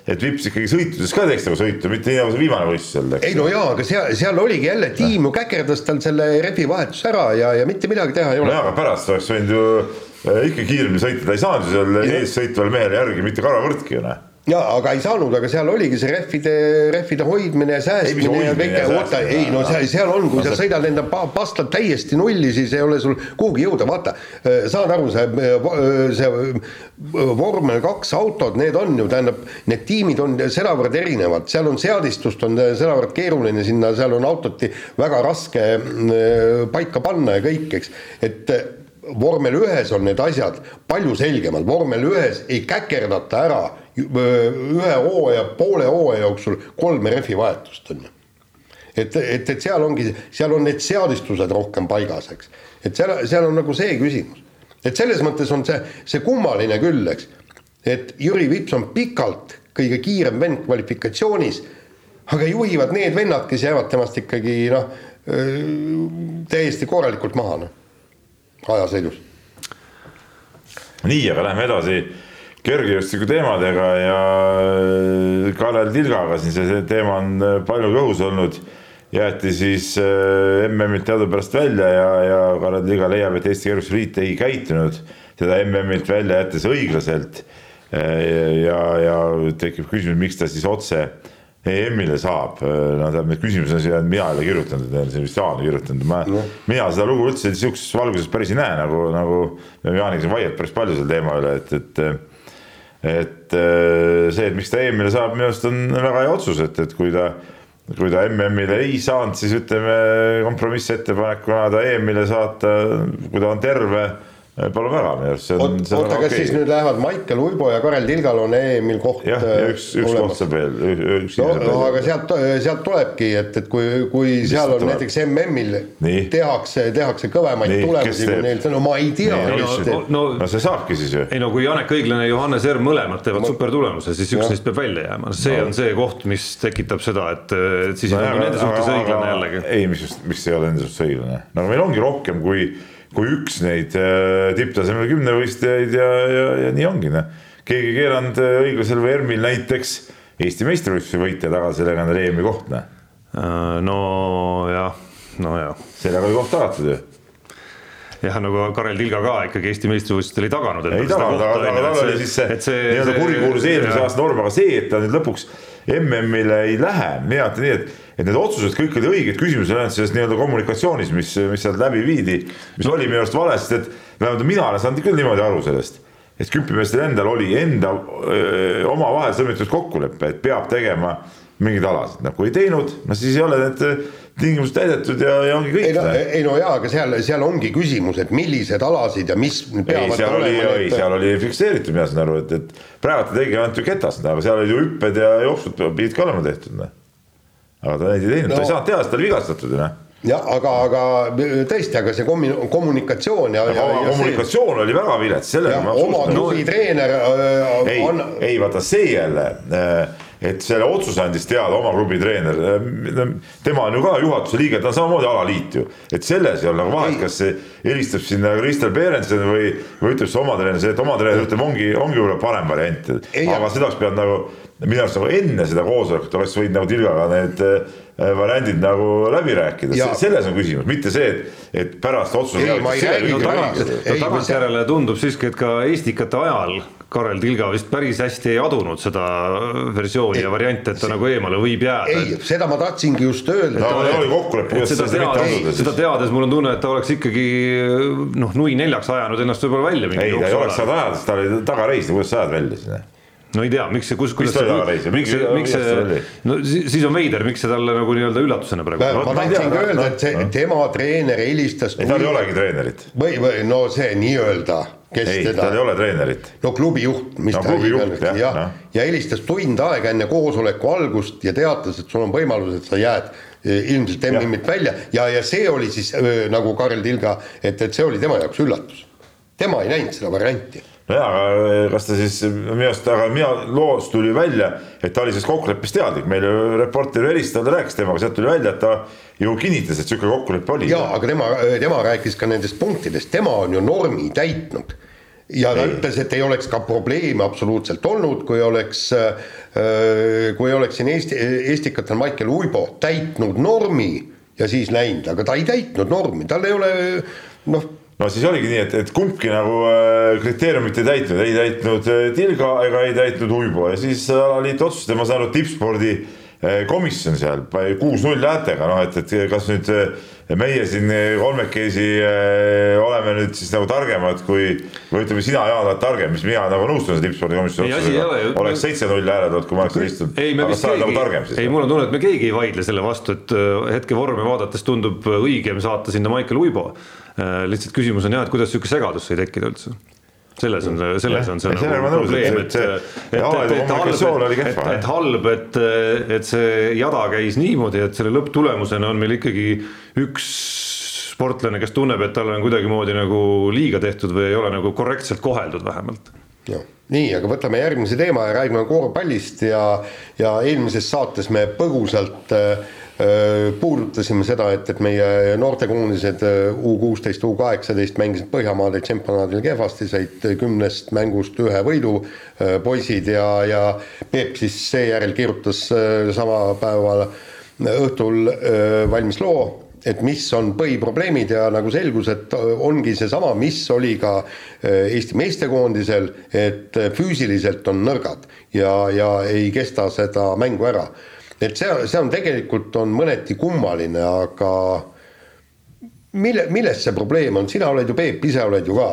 et Vips ikkagi sõitudes ka teeks nagu sõitu, mitte nii nagu see viimane võistlus seal ei no jaa, aga seal, seal oligi jälle tiim ju käkerdas tal selle refi vahetuse ära ja, ja mitte midagi teha ei no ole. Jaa, aga pärast oleks võinud ju äh, ikka kiiremini sõita, ta ei saanud ju seal ees sõitvale mehele järgi mitte karavõrdki ju noh. Jaa, aga ei saanud, aga seal oligi see rehvide, rehvide hoidmine ja säästmine ja ja oota, ei no seal, seal on, kui No sa see- sõidad enda pa- pastad täiesti nulli, siis ei ole sul kuhugi jõuda, vaata. saad aru, see, see vormel kaks autod, need on ju, tähendab, need tiimid on sedavõrd erinevad, seal on seadistust on sedavõrd keeruline sinna, seal on autoti väga raske paika panna ja kõik, eks, et vormel ühes on need asjad palju selgemad, vormel ühes ei käkerdata ära ühe hooaja, poole hooaja jooksul kolme rehvi vahetust on ju. et, et, et seal ongi, seal on need seadistused rohkem paigas, eks. et seal, seal on nagu see küsimus. et selles mõttes on see, see kummaline küll, eks. et Jüri Vips on pikalt kõige kiirem vend kvalifikatsioonis, aga juhivad need vennad, kes jäävad temast ikkagi noh, täiesti korralikult maha, noh ajasõidus. nii, aga lähme edasi kergejõustiku teemadega ja Kalev Tilgaga siin see teema on palju kõhus olnud. jäeti siis äh, MM-ilt teadupärast välja ja, ja Kalev Tilga leiab, et Eesti Kergejõustikuliit ei käitunud teda MM-ilt välja jättes õiglaselt. ja, ja tekib küsimus, miks ta siis otse EM-ile saab, no tähendab, need küsimused on siia, mina ei ole kirjutanud, on siin vist Jaan kirjutanud, ma no., mina seda lugu üldse sihukeses valguses päris ei näe, nagu, nagu me Jaaniga siin vaielnud päris palju selle teema üle, et, et et see, et miks ta EM-ile saab, minu arust on väga hea otsus, et, et kui ta kui ta MM-ile ei saanud, siis ütleme kompromissettepanekuna ta EM-ile saata, kui ta on terve palun väga, minu arust see on. oota, kas okay. siis nüüd lähevad Maicel Uibo ja Karel Tilgal on EM-il koht jah, ja üks, üks koht saab veel, üks no, no aga sealt, sealt tulebki, et, et kui, kui Mis seal on tuleb? näiteks MM-il tehakse, tehakse kõvemaid Nii, tulemusi kui neil, no ma ei tea, no- teeb. no, no see saabki siis ju. ei no kui Janek Õiglane ja Johannes Erm mõlemad teevad supertulemuse, siis üks neist peab välja jääma, see on see koht, mis tekitab seda, et, et siis ei ole nende suhtes õiglane jällegi. ei, mis just, miks ei ole nende suhtes õiglane, no meil ongi rohkem kui, kui üks neid äh, tipptasemel kümnevõistlejaid ja, ja, ja nii ongi noh. keegi ei keelanud äh, õiglasel või ERM-il näiteks Eesti meistrivõistluse võitja tagasi on EM-i koht noh, Äh, nojah, nojah sellega oli koht tagatud ju. jah, nagu Karel Tilga ka ikkagi Eesti meistrivõistlustel ei taganud. ei taganud, aga, aga tal oli siis see, see nii-öelda kurikuulus eelmise aasta norm, aga see, et ta nüüd lõpuks MM-ile ei lähe, mina ütlen nii, et, et need otsused kõik olid õiged, küsimus on ainult selles nii-öelda kommunikatsioonis, mis, mis sealt läbi viidi, mis oli minu arust vale, sest et vähemalt mina olen saanud küll niimoodi aru sellest, et küpimeestel endal oli enda omavahel sõlmitud kokkulepe, et peab tegema mingeid alasid, noh kui ei teinud, no siis ei ole need tingimused täidetud ja, ja ongi kõik. ei no, ei no jaa, aga seal, seal ongi küsimus, et millised alasid ja mis ei, seal oli, ei, seal oli fikseeritud, mina saan aru, et, et praegu ta tegi ainult ju ketas, aga seal olid ju hüpped ja jooksud pidid ka olema tehtud, noh. Aga ta neid ei teinud no., ta ei saanud teha, sest ta oli vigastatud ju, noh jah, aga, aga tõesti, aga see kommu-, kommunikatsioon ja, ja, ja kommunikatsioon see, oli väga vilets, sellega ma oma klubi treener äh, ei on..., ei vaata see jälle äh, et selle otsuse andis teada oma klubi treener. tema on ju ka juhatuse liige, ta on samamoodi alaliit ju, et selles ei ole nagu vahet, kas see helistab sinna Kristel Berenson või, või ütleb see oma treener, see, et oma treener ütleb, ongi, ongi võib-olla parem variant, aga seda oleks pidanud nagu minu arust nagu enne seda koosolekut oleks võinud nagu Tilgaga need variandid nagu läbi rääkida, selles on küsimus, mitte see, et, et pärast otsuse. no tagantjärele tundub siiski, et ka Estikate ajal Karel Tilga vist päris hästi ei adunud seda versiooni ei, ja varianti, et ta see, nagu eemale võib jääda. ei, seda ma tahtsingi just öelda. no oli kokkulepe, kuidas seda teades, seda teades mul on tunne, et ta oleks ikkagi noh, nui neljaks ajanud ennast võib-olla välja. ei, ta ei oleks saanud ajada, sest ta oli tagareis, kuidas sa ajad välja sinna no ei tea, miks see, kus, kuidas see, miks see, miks see, no siis on veider, miks see talle nagu nii-öelda üllatusena praegu. ma tahtsingi öelda, et see tema treener helistas. ei, tal ei olegi treenerit. või, või no see nii-öelda kes ei, teda. tal ei ole treenerit. no klubi juht, mis no, ta klubi juht, jah, ja, no. ja helistas tund aega enne koosoleku algust ja teatas, et sul on võimalus, et sa jääd e, ilmselt MM-ilt välja ja, ja see oli siis nagu Karel Tilga, et, et see oli tema jaoks üllatus. tema ei näinud seda varianti nojaa, aga e, kas ta siis minu arust, aga mina loos tuli välja, et ta oli sellest kokkuleppest teadlik, meil reporter helistas, ta rääkis temaga, sealt tuli välja, et ta ju kinnitas, et niisugune kokkulepe oli. jaa, aga tema, tema rääkis ka nendest punktidest, tema on ju normi täitnud. ja ta ütles, et ei oleks ka probleeme absoluutselt olnud, kui oleks, äh, kui oleks siin Eesti, Estikatel Maicel Uibo täitnud normi ja siis läinud, aga ta ei täitnud normi, tal ei ole noh no siis oligi nii, et, et kumbki nagu äh, kriteeriumit ei täitnud, ei täitnud äh, Tilga ega ei täitnud Uibo. Ja siis alaliit otsustas ja ma saan aru, tippspordi komisjon seal kuus-null häältega, noh et, et kas nüüd eh, meie siin kolmekesi eh, oleme nüüd siis nagu targemad kui, või ütleme, sina, Jaan, oled targem, mis mina nagu nõustun selle tippspordikomisjoni otsusega. oleks seitse-null hääletud, kui ma oleks seal istunud. aga sa oled nagu siis. ei, mul on tunne, et me keegi ei vaidle selle vastu, et hetke vormi vaadates tundub õigem saata sinna Maicel Uibo. lihtsalt küsimus on jah, et kuidas sihuke segadus sai tekkida üldse selles on, selles on see nagu probleem, et, et, et, et halb, et, et halb, et, et see jada käis niimoodi, et selle lõpptulemusena on meil ikkagi üks sportlane, kes tunneb, et talle on kuidagimoodi nagu liiga tehtud või ei ole nagu korrektselt koheldud vähemalt. jah, nii, aga võtame järgmise teema ja räägime korvpallist ja, ja eelmises saates me põgusalt Äh, puudutasime seda, et, et meie noortekoondised U kuusteist, U kaheksateist mängisid Põhjamaade tsempionaadil kehvasti, said kümnest mängust ühe võidu poisid ja, ja Peep siis seejärel kirjutas sama päeval õhtul valmis loo, et mis on põhiprobleemid ja nagu selgus, et ongi seesama, mis oli ka Eesti meestekoondisel, et füüsiliselt on nõrgad ja, ja ei kesta seda mängu ära et see, see on tegelikult on mõneti kummaline, aga mille, milles see probleem on, sina oled ju, Peep, ise oled ju ka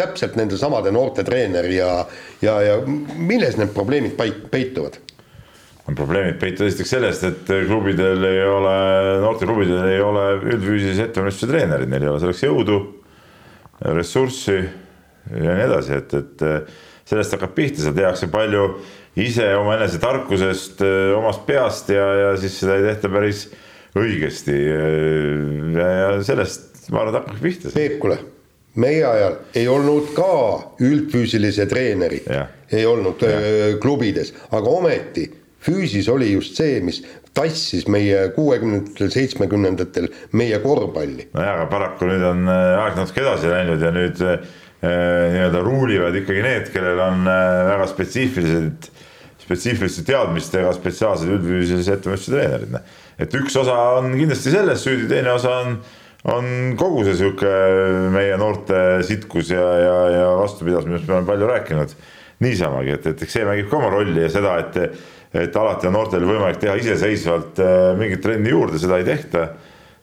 täpselt nende samade noorte treener ja, ja, ja milles need probleemid peituvad? probleemid peituvad esiteks sellest, et klubidel ei ole, noorteklubidel ei ole üldfüüsilise ettevalmistuse treenerid, neil ei ole selleks jõudu, ressurssi ja nii edasi, et, et sellest hakkab pihta, seal tehakse palju ise omaenese tarkusest, omast peast ja, ja siis seda ei tehta päris õigesti. ja, ja sellest ma arvan, et hakkabki pihta. Peep, kuule, meie ajal ei olnud ka üldfüüsilise treenerit, ei olnud ja. klubides, aga ometi füüsis oli just see, mis tassis meie kuuekümnendatel, seitsmekümnendatel meie korvpalli. nojah, aga paraku nüüd on aeg natuke edasi läinud ja nüüd nii-öelda ruulivad ikkagi need, kellel on väga spetsiifilised spetsiifiliste teadmistega spetsiaalsed üldfüüsilise ettevalmistuse treenerid. Noh. et üks osa on kindlasti selles süüdi, teine osa on, on kogu see sihuke meie noorte sitkus ja, ja, ja vastupidavus, millest me oleme palju rääkinud. niisamagi, et, et eks see mängib ka oma rolli ja seda, et, et alati on noortel võimalik teha iseseisvalt äh, mingit trenni juurde, seda ei tehta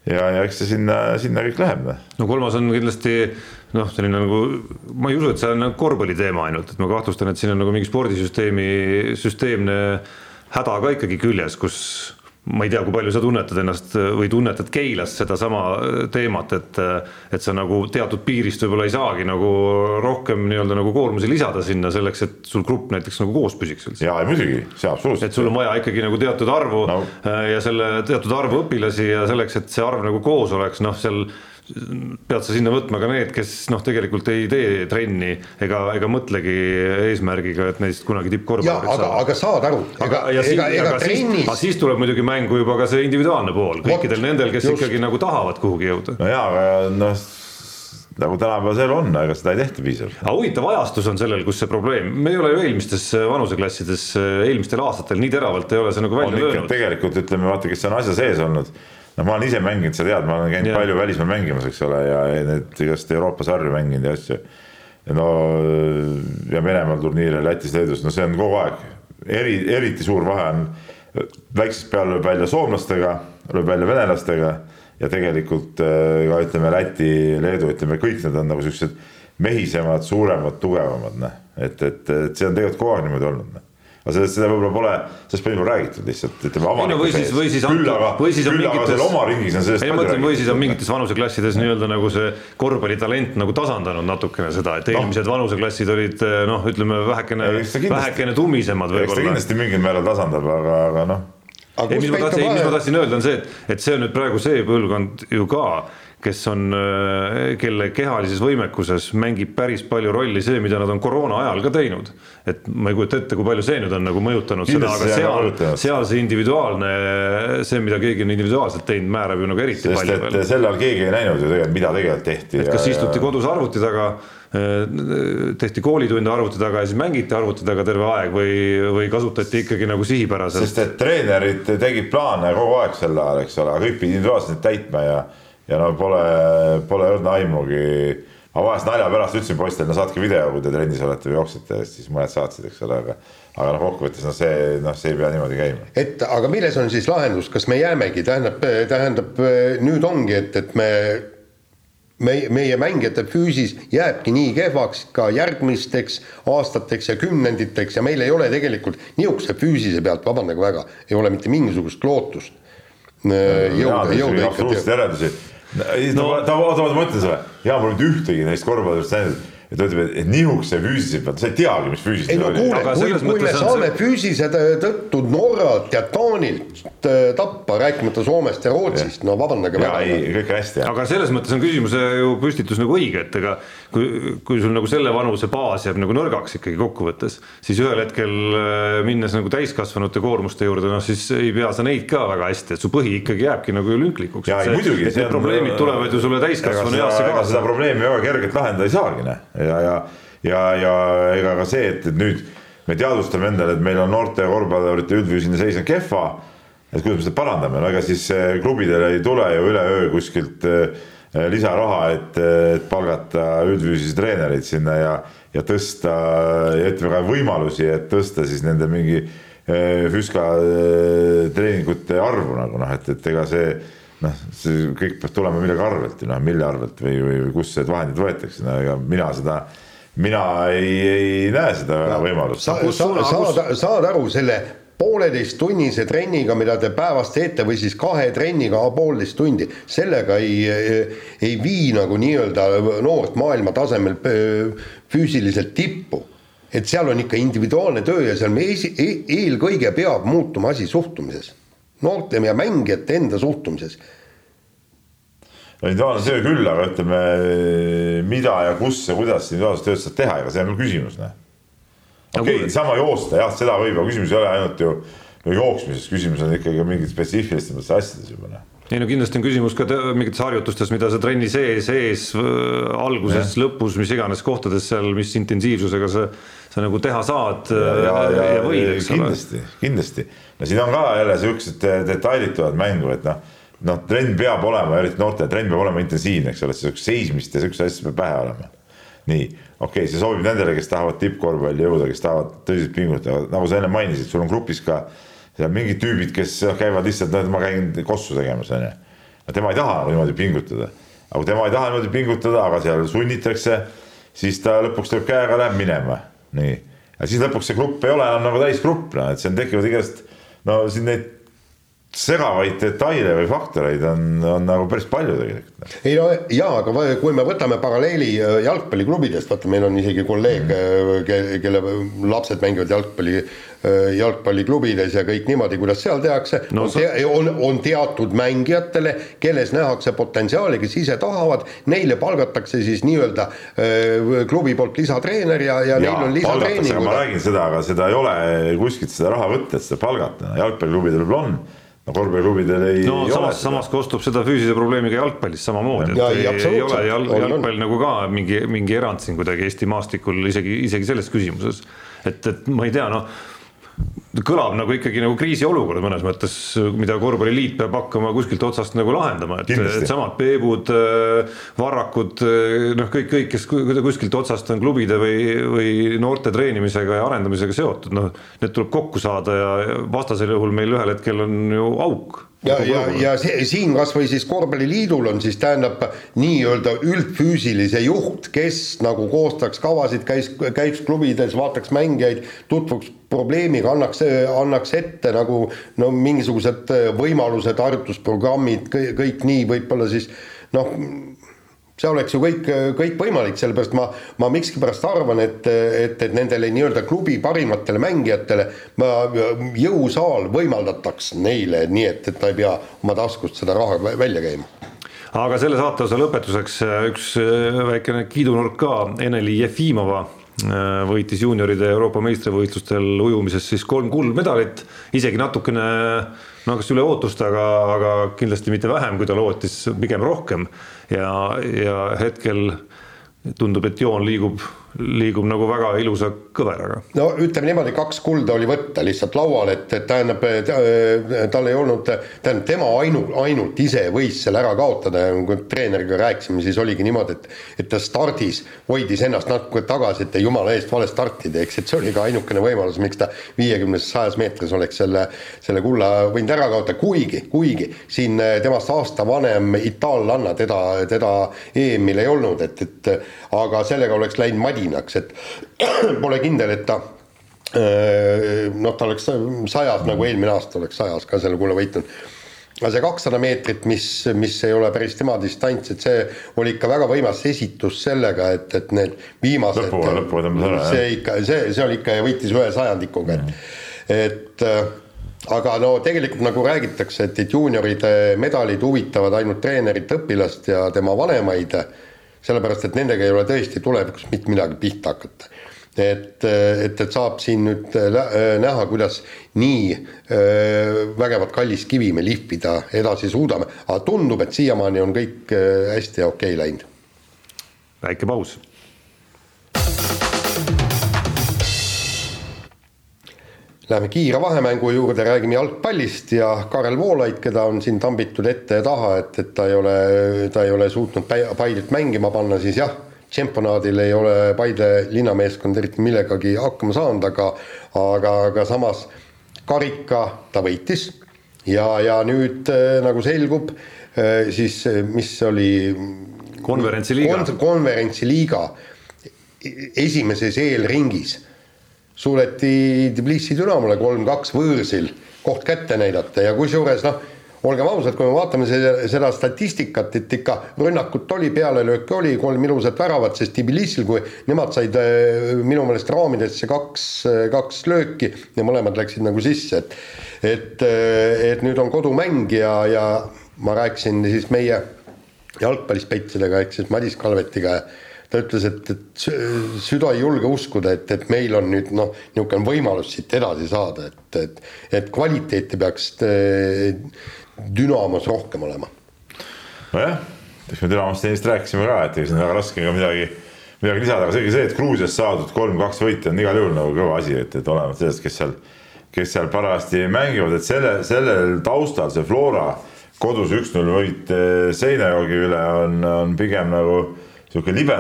ja, ja eks see sinna, sinna kõik läheb. Noh. no kolmas on kindlasti noh, selline nagu, ma ei usu, et see on nagu korvpalli teema ainult, et ma kahtlustan, et siin on nagu mingi spordisüsteemi süsteemne häda ka ikkagi küljes, kus ma ei tea, kui palju sa tunnetad ennast või tunnetad Keilas sedasama teemat, et, et sa nagu teatud piirist võib-olla ei saagi nagu rohkem nii-öelda nagu koormusi lisada sinna selleks, et sul grupp näiteks nagu koos püsiks üldse. jaa, muidugi, see absoluutselt. et sul on vaja ikkagi nagu teatud arvu no. ja selle teatud arvu õpilasi ja selleks, et see arv nagu koos oleks, noh, seal pead sa sinna võtma ka need, kes noh, tegelikult ei tee trenni ega, ega mõtlegi eesmärgiga, et neist kunagi tippkorvpallurit saada. aga saad aru, ega, ega, ega trennis. aga siis tuleb muidugi mängu juba ka see individuaalne pool kõikidel Vot, nendel, kes just. ikkagi nagu tahavad kuhugi jõuda. no jaa, aga noh nagu tänapäeval on, ega seda ei tehta piisavalt. aga huvitav ajastus on sellel, kus see probleem, me ei ole ju eelmistes vanuseklassides eelmistel aastatel nii teravalt ei ole see nagu välja löönud. tegelikult ütleme, vaata, kes on asja sees olnud noh, ma olen ise mänginud, sa tead, ma olen käinud yeah. palju välismaal mängimas, eks ole, ja need igast Euroopa sarju mänginud ja asju. no ja Venemaal turniire, Lätis, Leedus, no see on kogu aeg, eri, eriti suur vahe on, väiksest peale lööb välja soomlastega, lööb välja venelastega ja tegelikult äh, ka ütleme Läti, Leedu, ütleme kõik need on nagu siuksed mehisemad, suuremad, tugevamad, noh. et, et, et see on tegelikult kogu aeg niimoodi olnud, noh aga sellest, seda võib-olla pole, sellest pole juba räägitud lihtsalt, ütleme avalikkuse ees. või siis, küll aga, küll aga seal oma ringis on sellest palju räägitud. või siis on mingites vanuseklassides nii-öelda nagu see korvpallitalent nagu tasandanud natukene seda, et eelmised no. vanuseklassid olid noh, ütleme vähekene, vähekene tummisemad võib-olla. eks ta kindlasti mingil määral tasandab, aga, aga noh. ei, mis ma tahtsin, mis ma tahtsin öelda, on see, et, et see on nüüd praegu see põlvkond ju ka kes on, äh, kelle kehalises võimekuses mängib päris palju rolli see, mida nad on koroona ajal ka teinud. et ma ei kujuta ette, kui palju see nüüd on nagu mõjutanud Kindlasti seda, aga seal, seal see individuaalne, see, mida keegi on individuaalselt teinud, määrab ju nagu eriti Sest palju veel. sel ajal keegi ei näinud ju tegelikult, mida tegelikult tehti. et kas ja, istuti ja... kodus arvuti taga äh, tehti koolitunde arvuti taga ja siis mängiti arvuti taga terve aeg või, või kasutati ikkagi nagu sihipäraselt? sest et treenerid tegid plaane kogu aeg sel ajal, eks ole, kõik pidid individuaalselt täitma ja ja no pole, pole õrna aimugi. ma vahest nalja pärast ütlesin poistele, no saatke video, kui te trennis olete või jooksete, siis mõned saatsid, eks ole, aga aga noh, kokkuvõttes noh, see noh, see ei pea niimoodi käima. et aga milles on siis lahendus, kas me jäämegi, tähendab, tähendab nüüd ongi, et, et me meie, meie mängijate füüsis jääbki nii kehvaks ka järgmisteks aastateks ja kümnenditeks ja meil ei ole tegelikult nihukese füüsise pealt, vabandage väga, ei ole mitte mingisugust lootust jõuda, jõuda ikka. järeldusi no, ta, ta, oota, ma ütlen sulle, Jaan pole mitte ühtegi neist korvpallurist näinud ja ta ütleb, et nihukese füüsise pealt, sa ei teagi, mis füüsist ei no kuule, kui, kui me saame see... füüsise tõttu Norralt ja Taanilt äh, tappa, rääkimata Soomest ja Rootsist, no vabandage väga. ei, kõik hästi. aga selles mõttes on küsimuse ju püstitus nagu õige, et ega kui, kui sul nagu selle vanuse baas jääb nagu nõrgaks ikkagi kokkuvõttes, siis ühel hetkel äh, minnes nagu täiskasvanute koormuste juurde, noh siis ei pea sa neid ka väga hästi, et su põhi ikkagi jääbki nagu ju lünklikuks. ja ei muidugi. et need probleemid tulevad ju sulle täiskasvanu easse kaasa. seda probleemi väga kergelt lahendada ei saagi, noh ja, ja, ja, ja ega ka see, et, et nüüd me teadvustame endale, et meil on noorte korvpallurite üldfüüsiline seis on kehva. et kuidas me seda parandame, no ega siis eh, klubidele ei tule ju üleöö kuskilt eh, lisaraha, et, et palgata üldfüüsilisi treenereid sinna ja, ja tõsta ütleme ka võimalusi, et tõsta siis nende mingi eh, Füska treeningute arvu nagu noh, et, et ega see noh, see kõik peab tulema millegi arvelt ju noh, mille arvelt või, või, või kust need vahendid võetakse, no ega mina seda, mina ei, ei näe seda no, võimalust. sa, sa, saad, saad aru selle pooleteisttunnise trenniga, mida te päevas teete või siis kahe trenniga poolteist tundi, sellega ei, ei vii nagu nii-öelda noort maailma tasemel füüsiliselt tippu. et seal on ikka individuaalne töö ja seal me esi, e-, eelkõige peab muutuma asi suhtumises noorte ja mängijate enda suhtumises. individuaalne töö küll, aga ütleme, mida ja kus ja kuidas individuaalset tööd saad teha, ega see on küsimus, noh. okei okay,, sama joosta, jah, seda võib, aga küsimus ei ole ainult ju jooksmises, küsimus on ikkagi mingid spetsiifilisemates asjades juba, noh ei no kindlasti on küsimus ka mingites harjutustes, mida sa trenni sees, ees, alguses, lõpus, mis iganes kohtades seal, mis intensiivsusega sa, sa nagu teha saad ja, ja, ja, ja võid, eks ole. kindlasti, kindlasti no siin on ka jälle siuksed detailid tulevad mängu, et noh, noh, trenn peab olema, eriti noortel, trenn peab olema intensiivne, eks ole, siukest seismist ja siukseid asju peab pähe olema. nii, okei okay,, see sobib nendele, kes tahavad tippkorvpalli jõuda, kes tahavad tõsiselt pingutada, nagu sa enne mainisid, sul on grupis ka seal mingid tüübid, kes käivad lihtsalt, noh, ma käin kossu tegemas, onju. tema ei taha niimoodi pingutada, aga kui tema ei taha niimoodi pingutada, aga seal sunnitakse, siis ta lõpuks tuleb käega, läheb minema, nii. ja siis lõpuks see grupp ei ole enam nagu täisgrupp, noh, et seal tekivad igast no siin neid segavaid detaile või faktoreid on, on nagu päris palju tegelikult. ei no jaa, aga kui me võtame paralleeli äh, jalgpalliklubidest, vaata, meil on isegi kolleeg mm., kelle lapsed mängivad jalgpalli, äh, jalgpalliklubides ja kõik niimoodi, kuidas seal tehakse no,. on, sa... on, on teatud mängijatele, kelles nähakse potentsiaali, kes ise tahavad, neile palgatakse siis nii-öelda klubi poolt lisatreener ja, ja, ja neil on lisatreeningud. ma räägin seda, aga seda ei ole kuskilt seda raha võtta, et seda palgata, jalgpalliklubidel võib-olla on no korvpalliklubidel ei no ei samas, samas kostub seda füüsilise probleemiga jalgpallis samamoodi, et ja, ei, ei ole jalg, jalgpall nagu ka mingi, mingi erand siin kuidagi Eesti maastikul isegi, isegi selles küsimuses. et, et ma ei tea, noh kõlab nagu ikkagi nagu kriisiolukord mõnes mõttes, mida korvpalliliit peab hakkama kuskilt otsast nagu lahendama, et, et samad Peebud, äh, Varrakud, äh, noh, kõik, kõik, kes kuskilt otsast on klubide või, või noorte treenimisega ja arendamisega seotud, noh, need tuleb kokku saada ja vastasel juhul meil ühel hetkel on ju auk. Ja, ja, ja see, siin kasvõi siis korvpalliliidul on siis tähendab nii-öelda üldfüüsilise juht, kes nagu koostaks kavasid, käis, käiks klubides, vaataks mängijaid, tutvuks probleemiga, annaks, annaks ette nagu no mingisugused võimalused, harjutusprogrammid, kõik nii, võib-olla siis noh see oleks ju kõik, kõik võimalik, sellepärast ma, ma miskipärast arvan, et, et, et nendele nii-öelda klubi parimatele mängijatele ma, jõusaal võimaldataks neile nii, et, et ta ei pea oma taskust seda raha välja käima. Aga selle saateosa lõpetuseks üks väikene kiidunurk ka, Eneli Jefimova. äh, võitis juunioride Euroopa meistrivõistlustel ujumises siis kolm kuldmedalit, isegi natukene no kas üle ootuste, aga, aga kindlasti mitte vähem, kui ta lootis, pigem rohkem. ja, ja hetkel tundub, et joon liigub liigub nagu väga ilusa kõveraga. no ütleme niimoodi, kaks kulda oli võtta lihtsalt laual, et, et tähendab, tal ei olnud, tähendab tema ainult, ainult ise võis selle ära kaotada ja kui treeneriga rääkisime, siis oligi niimoodi, et et ta stardis hoidis ennast natuke tagasi, et jumala eest vale starti teeks, et see oli ka ainukene võimalus, miks ta viiekümnes, sajas meetris oleks selle, selle kulla võinud ära kaotada, kuigi, kuigi siin temast aasta vanem itaallanna teda, teda EM-il ei olnud, et, et aga sellega oleks läinud Madi madinaks, et pole kindel, et ta äh, noh, ta oleks sajas nagu eelmine aasta oleks sajas ka selle kulla võitnud. aga see kakssada meetrit, mis, mis ei ole päris tema distants, et see oli ikka väga võimas esitus sellega, et, et need viimased. lõpu, lõpu tõmbas ära. see ikka, see, see oli ikka ja võitis ühe sajandikuga, et, et äh, aga no tegelikult nagu räägitakse, et, et juunioride medalid huvitavad ainult treenerit, õpilast ja tema vanemaid sellepärast et nendega ei ole tõesti tulevikus mitte midagi pihta hakata. et, et, et saab siin nüüd äh, näha, kuidas nii äh, vägevat kallist kivi me lihvida edasi suudame, aga tundub, et siiamaani on kõik äh, hästi ja okei okay läinud. väike paus Läheme kiire vahemängu juurde, räägime jalgpallist ja Karel Voolaid, keda on siin tambitud ette ja taha, et, et ta ei ole, ta ei ole suutnud Paidet mängima panna, siis jah, tšemponaadil ei ole Paide linnameeskond eriti millegagi hakkama saanud, aga aga, aga samas karika ta võitis. Ja, ja nüüd äh, nagu selgub, äh, siis mis oli konverentsiliiga. Kon,, konverentsiliiga. Esimeses eelringis suudeti Tbilisi Dünamole kolm-kaks võõrsil koht kätte näidata ja kusjuures noh, olgem ausad, kui me vaatame seda, seda statistikat, et ikka rünnakut oli, pealelööke oli, kolm ilusat väravat, sest Tbilisil, kui nemad said äh, minu meelest raamidesse kaks, äh, kaks lööki ja mõlemad läksid nagu sisse, et et, äh, et nüüd on kodumäng ja, ja ma rääkisin siis meie jalgpallispetsidega ehk siis Madis Kalvetiga ja ta ütles, et, et süda ei julge uskuda, et, et meil on nüüd noh, niisugune võimalus siit edasi saada, et, et, et kvaliteeti peaks eh, Dünamos rohkem olema. nojah, eks me Dünamost ennist rääkisime ka, et ega siin väga raske ka midagi, midagi lisada, aga seegi see, et Gruusias saadud kolm-kaks võita on igal juhul nagu kõva asi, et, et olenevalt sellest, kes seal, kes seal parajasti mängivad, et selle, sellel taustal see Flora kodus üks-null võit eh, Seinajogi üle on, on pigem nagu niisugune libe,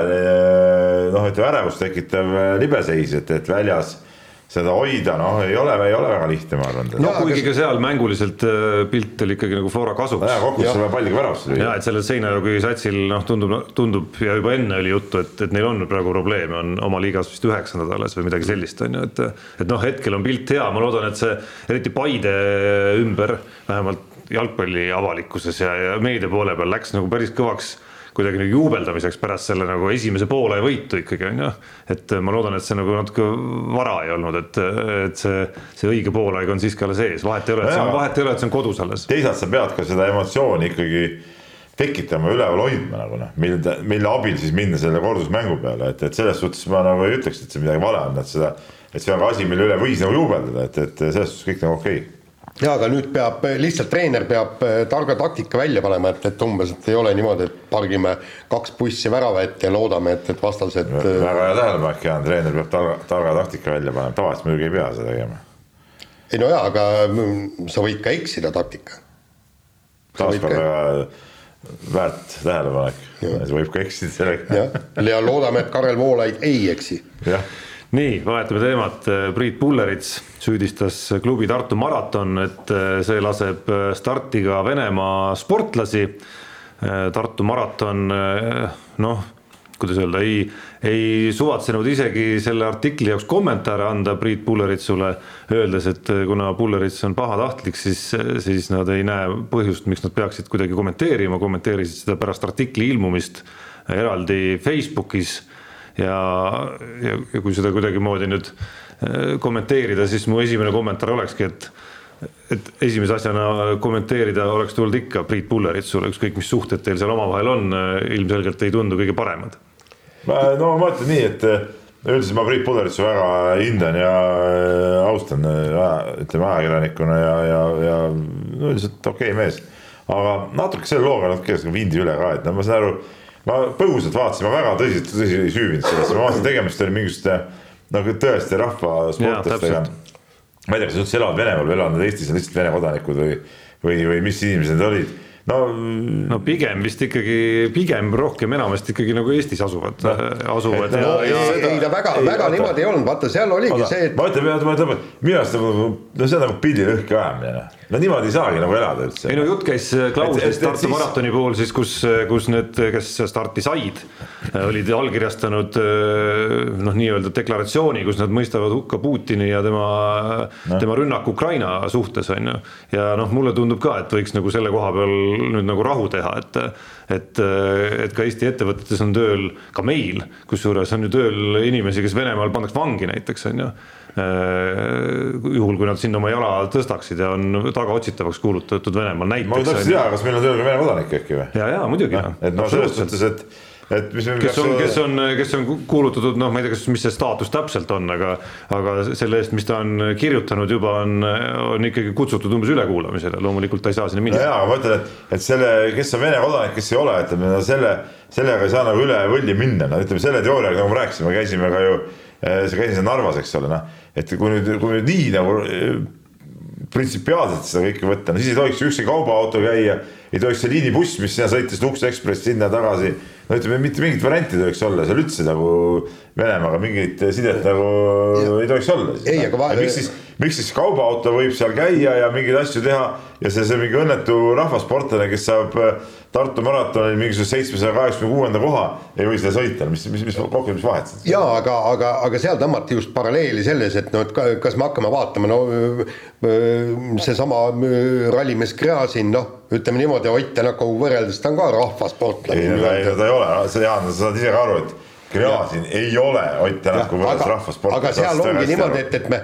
noh, ütleme ärevust tekitav libeseis, et, et väljas, seda hoida, noh, ei ole, ei ole väga lihtne, ma arvan. no kuigi ka seal mänguliselt äh, pilt oli ikkagi nagu Flora kasuks. jaa, kokkuvõttes tuleb palliga väravasse lüüa. ja et sellel Seinajõgi satsil noh, tundub, tundub ja juba enne oli juttu, et, et neil on praegu probleeme, on oma liigas vist üheksandad alles või midagi sellist, on ju, et et noh, hetkel on pilt hea, ma loodan, et see eriti Paide ümber vähemalt jalgpalli avalikkuses ja, ja meedia poole peal läks nagu päris kõvaks kuidagi nagu juubeldamiseks pärast selle nagu esimese poole võitu ikkagi on ju. et ma loodan, et see nagu natuke vara ei olnud, et, et see, see õige poolaeg on siiski alles ees, vahet ei ole, et see on, vahet ei ole, et see on kodus alles. teisalt sa pead ka seda emotsiooni ikkagi tekitama, üleval hoidma nagu noh, mille, mille abil siis minna selle kordusmängu peale, et, et selles suhtes ma nagu ei ütleks, et see midagi vale on, et seda, et see on ka asi, mille üle võis nagu juubeldada, et, et selles suhtes kõik nagu okei okay ja aga nüüd peab lihtsalt treener peab eh, targa taktika välja panema, et, et umbes, et ei ole niimoodi, et pargime kaks bussi värava ette ja loodame, et, et vastased. Eh, väga hea tähelepanek, Jaan, treener peab targa, targa taktika välja panema, tavaliselt muidugi ei pea seda tegema. ei no jaa, aga mm, sa võid ka eksida taktika. taaskord väga väärt tähelepanek, võib ka eksida sellega. jah, ja loodame, et Karel Voolaid ei eksi. jah nii, vahetame teemat, Priit Pullerits süüdistas klubi Tartu Maraton, et eh, see laseb eh, starti ka Venemaa sportlasi. Eh, Tartu Maraton noh, kuidas öelda, ei, ei suvatsenud isegi selle artikli jaoks kommentaare anda Priit Pulleritsule, öeldes, et kuna Pullerits on pahatahtlik, siis, siis nad ei näe põhjust, miks nad peaksid kuidagi kommenteerima, kommenteerisid seda pärast artikli ilmumist eraldi Facebookis ja, ja, ja kui seda kuidagimoodi nüüd äh, kommenteerida, siis mu esimene kommentaar olekski, et et esimese asjana kommenteerida oleks tulnud ikka Priit Pullerit sulle, ükskõik mis suhted teil seal omavahel on, äh, ilmselgelt ei tundu kõige paremad. no ma ütlen nii, et äh, üldiselt ma Priit Pulleritsu väga hindan ja austan, ütleme ajakirjanikuna ja, ja, ja üldiselt okei okay mees. aga natuke selle looga natuke vindi üle ka, et no ma saan aru ma põgusalt vaatasin, ma väga tõsiselt, tõsiselt ei süüvinud sellesse, ma vaatasin, tegemist oli mingisuguste nagu tõeste rahvasportlastega. ma ei tea, kas nad üldse elavad Venemaal või elavad nad Eestis, on lihtsalt Vene kodanikud või, või, või mis inimesed need olid no, no pigem vist ikkagi, pigem rohkem enamasti ikkagi nagu Eestis asuvad no,, asuvad. No, ei, ei, ei ta väga, väga ei, niimoodi ei olnud, vaata seal oligi Oda, see, et. ma ütlen, ma ütlen, minu arust nagu, no see on nagu pillilõhki ajamine noh no niimoodi ei saagi nagu elada üldse. ei no jutt käis äh, Klausist Tartu siis... maratoni puhul siis, kus, äh, kus need, kes starti said, äh, olid allkirjastanud noh, nii-öelda deklaratsiooni, kus nad mõistavad hukka Putini ja tema no., tema rünnaku Ukraina suhtes on ju. ja noh, mulle tundub ka, et võiks nagu selle koha peal nüüd nagu rahu teha, et et, et ka Eesti ettevõtetes on tööl, ka meil, kusjuures on ju tööl inimesi, kes Venemaal pandaks vangi näiteks on ju Äh, juhul, kui nad sinna oma jala tõstaksid ja on tagaotsitavaks kuulutatud Venemaal näiteks. ma tahaks teada, kas meil on tööl ka Vene kodanikke äkki või? ja, ja muidugi. et noh, selles suhtes, et et mis kes on, kes on, kes on kuulutatud, noh, ma ei tea, kas, mis see staatus täpselt on, aga aga selle eest, mis ta on kirjutanud juba on, on ikkagi kutsutud umbes ülekuulamisele, loomulikult ta ei saa sinna minna. jaa, ma ütlen, et, et selle, kes on Vene kodanik, kes ei ole, ütleme no selle, sellega ei saa nagu üle võlli minna, no ütleme selle teooriaga, nagu me rääkisime, käisime ka ju, äh, sa käisid Narvas, eks ole, noh, et kui nüüd, kui nüüd nii nagu äh, printsipiaalselt seda kõike võtta, no siis ei tohiks ükski kaubaauto käia, ei tohiks see liinibuss, mis sinna sõitis, Lux Express sinna tagasi no ütleme, mitte mingit varianti ei tohiks olla, seal üldse nagu Venemaaga mingit sidet nagu ja. ei tohiks olla. ei, aga va-. miks siis, miks siis kaubaauto võib seal käia ja mingeid asju teha ja see, see mingi õnnetu rahvasportlane, kes saab äh, Tartu maratonil mingisuguse seitsmesaja kaheksakümne kuuenda koha, ei või seda sõita, mis, mis, mis kokku, mis vahet siis? jaa, aga, aga, aga seal tõmmati just paralleeli selles, et no, et kas me hakkame vaatama, no seesama rallimees Gräzin, noh, ütleme niimoodi, Ott Tänaku võrreldes ta on ka rahvasportlane. ei, ta ei, ta ei ole, sa Jaan, sa saad ise ka aru, et Gräzin ei ole Ott Tänaku võrreldes rahvasportlane. aga seal ongi niimoodi, et, et me,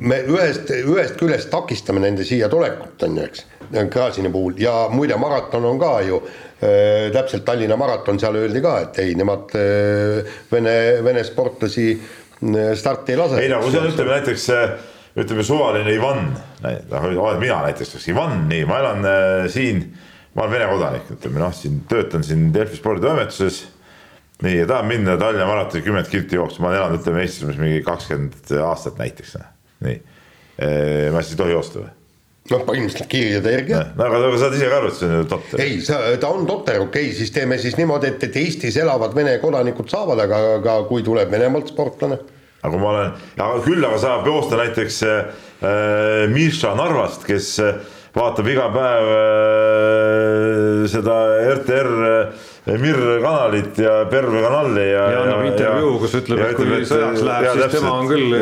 me ühest, ühest küljest takistame nende siia tulekut, on ju, eks, Gräzini puhul ja muide, maraton on ka ju äh, täpselt Tallinna maraton, seal öeldi ka, et ei, nemad äh, Vene, Vene sportlasi äh, starti ei lase. ei no kui seal ütleme näiteks äh, ütleme suvaline Ivan, noh olen mina näiteks, Ivan, nii, ma elan äh, siin, ma olen Vene kodanik, ütleme noh, siin töötan siin Delfi sporditoimetuses. nii ja tahan minna Tallinna maratoni kümmet kilti jooksma, ma olen elanud, ütleme Eestis umbes mingi kakskümmend aastat näiteks, noh. Nii, ma siis ei tohi joosta või? noh, põhimõtteliselt kirjade järgi no aga, aga saad ise ka aru, et see on ju totter. ei, ta on totter, okei okay,, siis teeme siis niimoodi, et, et Eestis elavad Vene kodanikud saavad, aga, aga kui tuleb Venemaalt sportlane aga kui ma olen, küll aga saab joosta näiteks äh, Miša Narvast, kes äh, vaatab iga päev äh, seda RTR äh, Mir kanalit ja Perve kanali ja. ja annab intervjuu, kus ütleb, et kui sõjaks läheb, siis täpselt, tema on küll.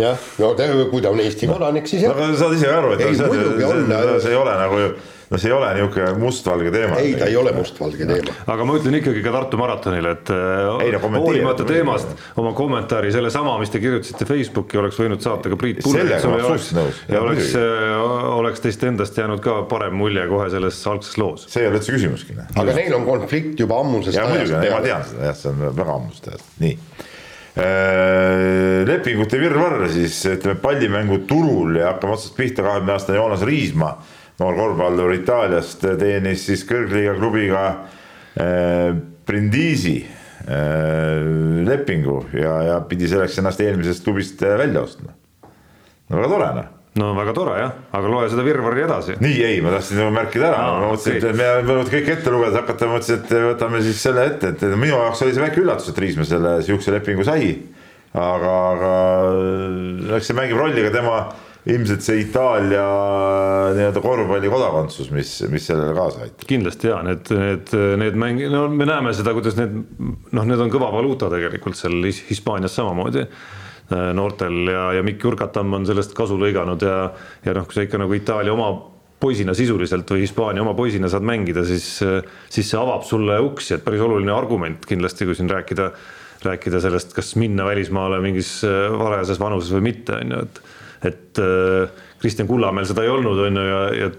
jah, no kui ta on Eesti kodanik, siis jah. aga sa saad ise aru, et ei, see, see, see, see ei ole nagu ju no see ei ole niisugune mustvalge teema. ei, ta ei ole mustvalge teema. aga ma ütlen ikkagi ka Tartu maratonile, et no, hoolimata teemast oma kommentaari sellesama, mis te kirjutasite Facebooki, oleks võinud saata ka Priit Pulver. ja oleks, oleks teist endast jäänud ka parem mulje kohe selles algses loos. see ei ole üldse küsimuski. aga neil on konflikt juba ammusest ajast. ma tean seda jah, see on väga ammusest ajast, nii äh, lepingute virvarr siis ütleme pallimänguturul ja hakkame otsast pihta, kahekümne aastane Joonas Riismaa noor korvpallur Itaaliast teenis siis kõrgliiga klubiga äh, Brindisi äh, lepingu ja, ja pidi selleks ennast eelmisest klubist välja ostma. no väga tore noh no väga tore jah, aga loe seda virvarri edasi. nii, ei, ma tahtsin nagu märkida ära no,, ma mõtlesin okay., et me võime kõik ette lugeda, hakata, mõtlesin, et võtame siis selle ette, et minu jaoks oli see väike üllatus, et Riismäe selle sihukese lepingu sai. aga, aga eks see mängib rolli ka tema ilmselt see Itaalia nii-öelda korvpalli kodakondsus, mis, mis sellele kaasa aitab. kindlasti ja need, need, need mäng-, no me näeme seda, kuidas need noh, need on kõva valuuta tegelikult seal Hispaanias samamoodi noortel ja, ja Mikk Jurkatamm on sellest kasu lõiganud ja, ja noh, kui sa ikka nagu Itaalia oma poisina sisuliselt või Hispaania oma poisina saad mängida, siis, siis see avab sulle uksi, et päris oluline argument kindlasti, kui siin rääkida, rääkida sellest, kas minna välismaale mingis äh, varajases vanuses või mitte, on ju, et et äh, Kristjan Kullamäel seda ei olnud, on ju, ja, ja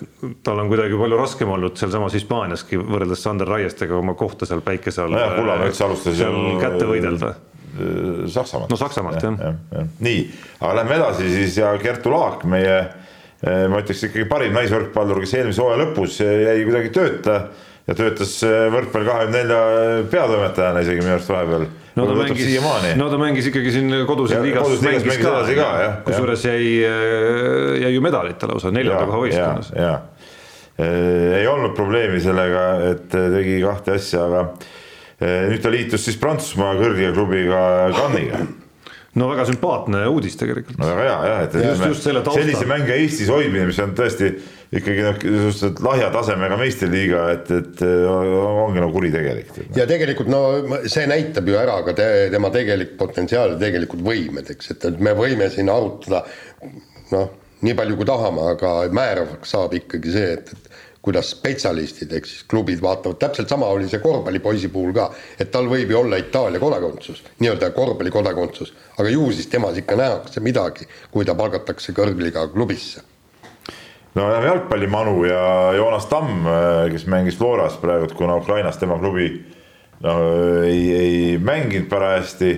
tal on kuidagi palju raskem olnud sealsamas Hispaaniaski võrreldes Sander Raiestega oma kohta seal päikese all. nojah, Kullamäe üldse alustas seal kätte võidelda. Äh, Saksamaalt. no Saksamaalt jah ja, ja. ja.. nii, aga lähme edasi siis ja Kertu Laak, meie äh, ma ütleks ikkagi parim naisvõrkpallur, kes eelmise hooaja lõpus jäi kuidagi tööta ja töötas võrkpalli kahekümne nelja peatoimetajana isegi minu arust vahepeal no ta mängis, no ta mängis ikkagi siin koduses liigas, kusjuures jäi, äh, jäi ju medalita lausa neljanda koha võistkonnas. ja, äh, ei olnud probleemi sellega, et tegi kahte asja, aga äh, nüüd ta liitus siis Prantsusmaa kõrge klubiga Cannes'iga no väga sümpaatne uudis tegelikult. no väga hea jah, et just, just selle taustal. sellise mängija Eestis hoidmine, mis on tõesti ikkagi noh, suhteliselt lahja tasemega meistriliiga, et, et ongi nagu kuritegelik. ja tegelikult no see näitab ju ära ka te, tema tegelik potentsiaal ja tegelikult võimed, eks, et me võime siin arutada noh, nii palju kui tahame, aga määravaks saab ikkagi see, et, et kuidas spetsialistid ehk siis klubid vaatavad, täpselt sama oli see korvpallipoisi puhul ka, et tal võib ju olla Itaalia kodakondsus, nii-öelda korvpallikodakondsus, aga ju siis temas ikka nähakse midagi, kui ta palgatakse kõrgliga klubisse no läheme jalgpallimanu ja Joonas Tamm, äh, kes mängis Floras praegu, kuna Ukrainas tema klubi no ei, ei mänginud parajasti,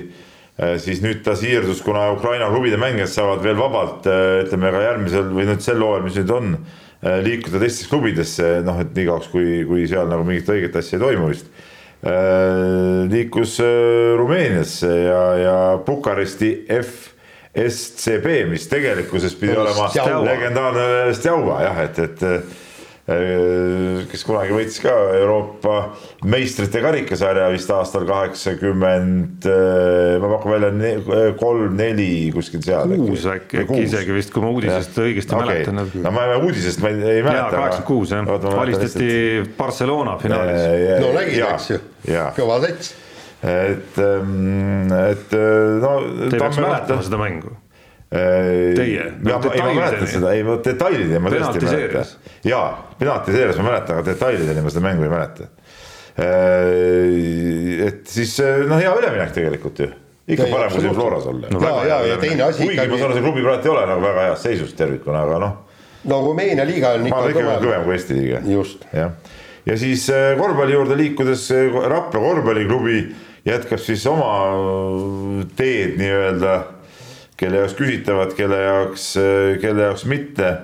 äh, siis nüüd ta siirdus, kuna Ukraina klubide mängijad saavad veel vabalt, äh, ütleme ka järgmisel või nüüd sel hooajal, mis nüüd on, liikuda teistesse klubidesse, noh, et nii kauaks, kui, kui seal nagu mingit õiget asja ei toimu vist. liikus Rumeeniasse ja, ja Bukaresti F SCB, mis tegelikkuses pidi olema legendaarne Stjaua jah, et, et äh, kes kunagi võitis ka Euroopa meistrite karikasarja vist aastal kaheksakümmend, äh, ma pakun välja kolm-neli kuskil seal. kuus äkki, äkki isegi vist, kui ma uudisest ja. õigesti okay. mäletan. no ma uudisest ma ei, ei mäleta. jaa, kaheksakümmend kuus jah, valistati Barcelona finaalis. no nägid, eks ju, kõva sats et, ähm, et äh, no. Te peaks mäletama seda mängu. Äh, Teie? ei, ma mäletan seda, ei ma detailideni ma tõesti ei mäleta. jaa, penaltiseerias ma mäletan, aga detailideni ma seda mängu ei mäleta. Äh, et siis noh, hea üleminek tegelikult ju ikka parem kui siin Floras olla no,. ja, ja, ja teine asi. kuigi ikkagi... ma saan aru, see klubi praegu ei ole nagu väga heas seisus tervikuna, aga noh. no Rumeenia liiga on ikka kõvem. kõvem kui Eesti liiga. jah, ja siis korvpalli juurde liikudes Rapla korvpalliklubi jätkab siis oma teed nii-öelda, kelle jaoks küsitavad, kelle jaoks, kelle jaoks mitte.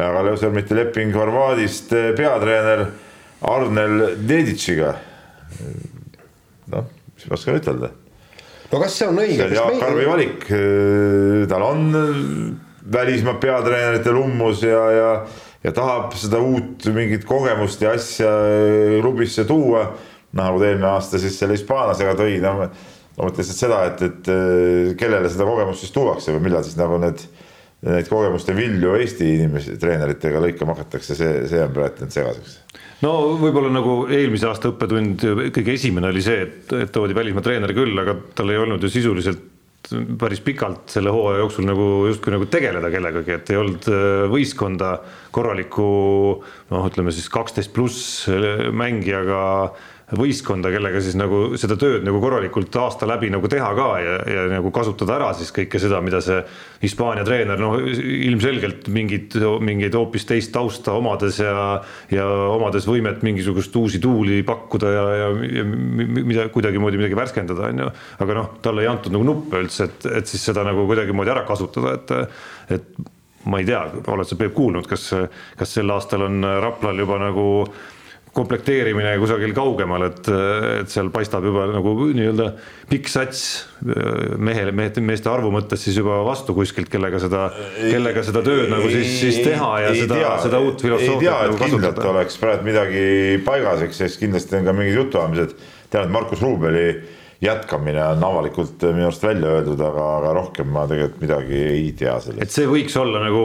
aga sõlmiti leping Horvaadist peatreener Arnel Deditšiga. noh, mis ma oskan ütelda. no kas see on õige? see on Jaak Arvi meil... valik, tal on välismaa peatreenerite lummus ja, ja, ja tahab seda uut mingit kogemust ja asja klubisse tuua nagu ta eelmine aasta siis selle Hispaanlasega tõi, no ma mõtlen lihtsalt seda, et, et äh, kellele seda kogemust siis tuuakse või millal siis nagu need, neid kogemuste vilju Eesti inimesi, treeneritega lõikama hakatakse, see, see on praegu jäänud segaseks. no võib-olla nagu eelmise aasta õppetund kõige esimene oli see, et, et toodi välismaa treener küll, aga tal ei olnud ju sisuliselt päris pikalt selle hooaja jooksul nagu justkui nagu tegeleda kellegagi, et ei olnud äh, võistkonda korralikku noh, ütleme siis kaksteist pluss mängijaga võistkonda, kellega siis nagu seda tööd nagu korralikult aasta läbi nagu teha ka ja, ja nagu kasutada ära siis kõike seda, mida see Hispaania treener noh, ilmselgelt mingit, mingeid hoopis teist tausta omades ja, ja omades võimet mingisugust uusi tuuli pakkuda ja, ja, ja mida kuidagimoodi midagi värskendada, on ju. aga noh, talle ei antud nagu nuppe üldse, et, et siis seda nagu kuidagimoodi ära kasutada, et, et ma ei tea, oled sa Peep kuulnud, kas, kas sel aastal on Raplal juba nagu komplekteerimine kusagil kaugemal, et, et seal paistab juba nagu nii-öelda pikk sats mehele, meeste, meeste arvu mõttes siis juba vastu kuskilt, kellega seda, kellega seda tööd nagu siis, siis teha ja ei seda, seda uut filosoofiat nagu kasutada. oleks praegu midagi paigas, eks siis kindlasti on ka mingid jutuajamised. tean, et Markus Ruubeli jätkamine on avalikult minu arust välja öeldud, aga, aga rohkem ma tegelikult midagi ei tea sellest. et see võiks olla nagu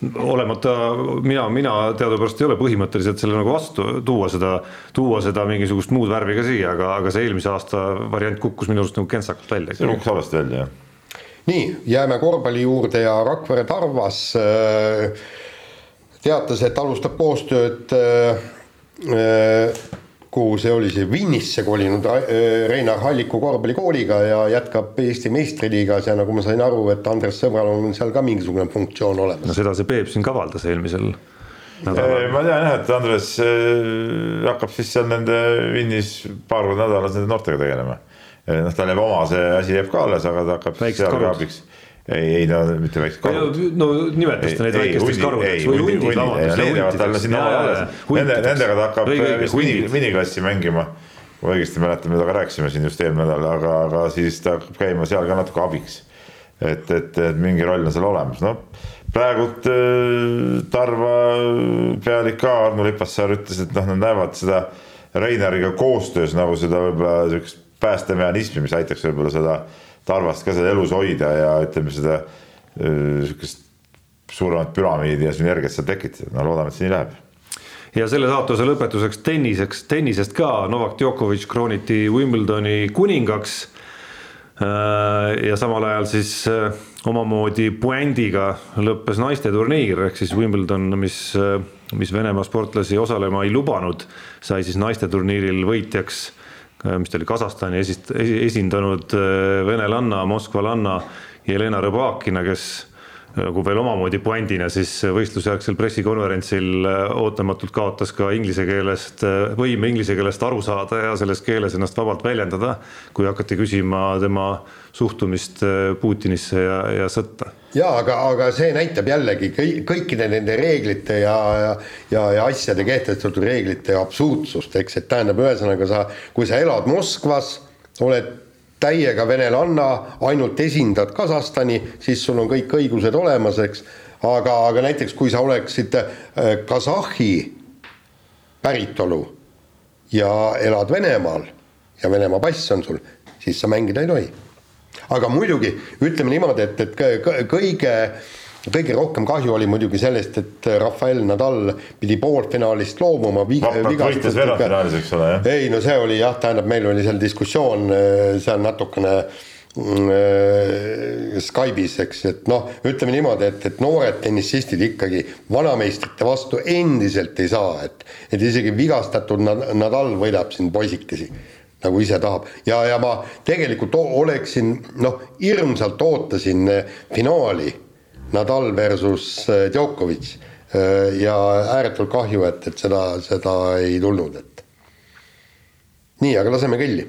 olemata mina, mina teadupärast ei ole põhimõtteliselt selle nagu vastu tuua seda, tuua seda mingisugust muud värvi ka siia, aga, aga see eelmise aasta variant kukkus minu arust nagu kentsakalt välja. see kukkus halvasti välja, jah. nii, jääme korvpalli juurde ja Rakvere Tarvas äh, teatas, et alustab koostööd äh, äh, kuhu see oli, see Vinnisse kolinud äh, Reinar Halliku korvpallikooliga ja jätkab Eesti meistriliigas ja nagu ma sain aru, et Andres Sõbral on seal ka mingisugune funktsioon olemas. no seda see Peep siin kavaldas eelmisel nädalal. ma tean jah, et Andres äh, hakkab siis seal nende Vinnis paar korda nädalas nende noortega tegelema. noh, tal jääb oma see asi jääb ka alles, aga ta hakkab seal ka abiks ei, ei no mitte väiksed karud. no nimetas ta neid väikesteks karudeks või hundid, vabandust. Nende, nendega ta hakkab vist mini, miniklassi mängima. kui õigesti mäletan, mida ka rääkisime siin just eelmine nädal, aga, aga siis ta hakkab käima seal ka natuke abiks. et, et, et mingi roll on seal olemas, noh praegult äh, Tarva pealik ka Arno Lipassaar ütles, et noh, nad näevad seda Reinariga koostöös nagu seda võib-olla sihukest päästemehhanismi, mis aitaks võib-olla seda Tarvast ka seda elus hoida ja ütleme seda sihukest suuremat püramiidi ja sünergiat seal tekitada, no loodame, et see nii läheb. Ja selle saatuse lõpetuseks tenniseks, tennisest ka. Novak Djokovic krooniti Wimbledoni kuningaks. ja samal ajal siis omamoodi puändiga lõppes naisteturniir. Ehk siis Wimbledon, mis, mis Venemaa sportlasi osalema ei lubanud, sai siis naisteturniiril võitjaks Äh, mis ta oli Kasahstani esist-, esindanud äh, venelanna, moskvalanna Jelena Rõbakina, kes nagu veel omamoodi puändina siis võistlusjärgsel pressikonverentsil ootamatult kaotas ka inglise keelest, võime inglise keelest aru saada ja selles keeles ennast vabalt väljendada, kui hakati küsima tema suhtumist Putinisse ja, ja sõtta ja aga, aga see näitab jällegi kõikide nende reeglite ja, ja, ja, ja asjade kehtestatud reeglite absurdsust, eks, et tähendab, ühesõnaga sa, kui sa elad Moskvas, oled täiega venelanna, ainult esindad Kasahstani, siis sul on kõik õigused olemas, eks. aga, aga näiteks kui sa oleksid äh, Kasahhi päritolu ja elad Venemaal ja Venemaa pass on sul, siis sa mängida ei tohi aga muidugi ütleme niimoodi, et, et kõige kõige rohkem kahju oli muidugi sellest, et Rafael Nadal pidi poolfinaalist loobuma. ei, no see oli jah, tähendab, meil oli seal diskussioon seal natukene mm, äh, Skype'is, eks, et noh, ütleme niimoodi, et, et noored tennisistid ikkagi vanameistrite vastu endiselt ei saa, et et isegi vigastatud Nadal võidab siin poisikesi nagu ise tahab. Ja, ja ma tegelikult oleksin noh, hirmsalt ootasin eh, finaali Nadal versus eh, Djokovic. Eh, ja ääretult kahju, et, et seda, seda ei tulnud, et. Nii, aga laseme kelli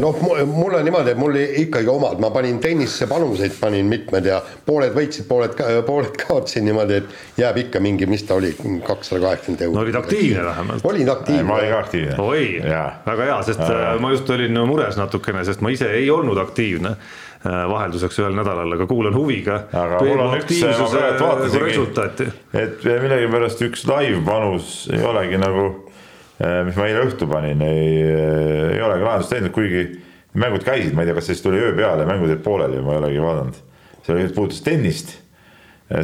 noh, mul on niimoodi, et mul ikkagi omad, ma panin tennisse panuseid, panin mitmed ja pooled võitsid, pooled, pooled kaotasin niimoodi, et jääb ikka mingi, mis ta oli, kakssada kaheksakümmend eurot. no olid aktiivne vähemalt. olin ma aktiivne olin ka aktiivne. oi, Jaa. väga hea, sest äh, ma just olin mures natukene, sest ma ise ei olnud aktiivne äh, vahelduseks ühel nädalal, aga kuulan huviga. Aga mul on üks, ma praegu vaatasingi- et millegipärast üks live panus ei olegi nagu, mis ma eile õhtu panin, ei, ei olegi lahendust leidnud, kuigi mängud käisid, ma ei tea, kas siis tuli öö peale, mängud jäid pooleli, ma ei olegi vaadanud. see oli, puudutas tennist.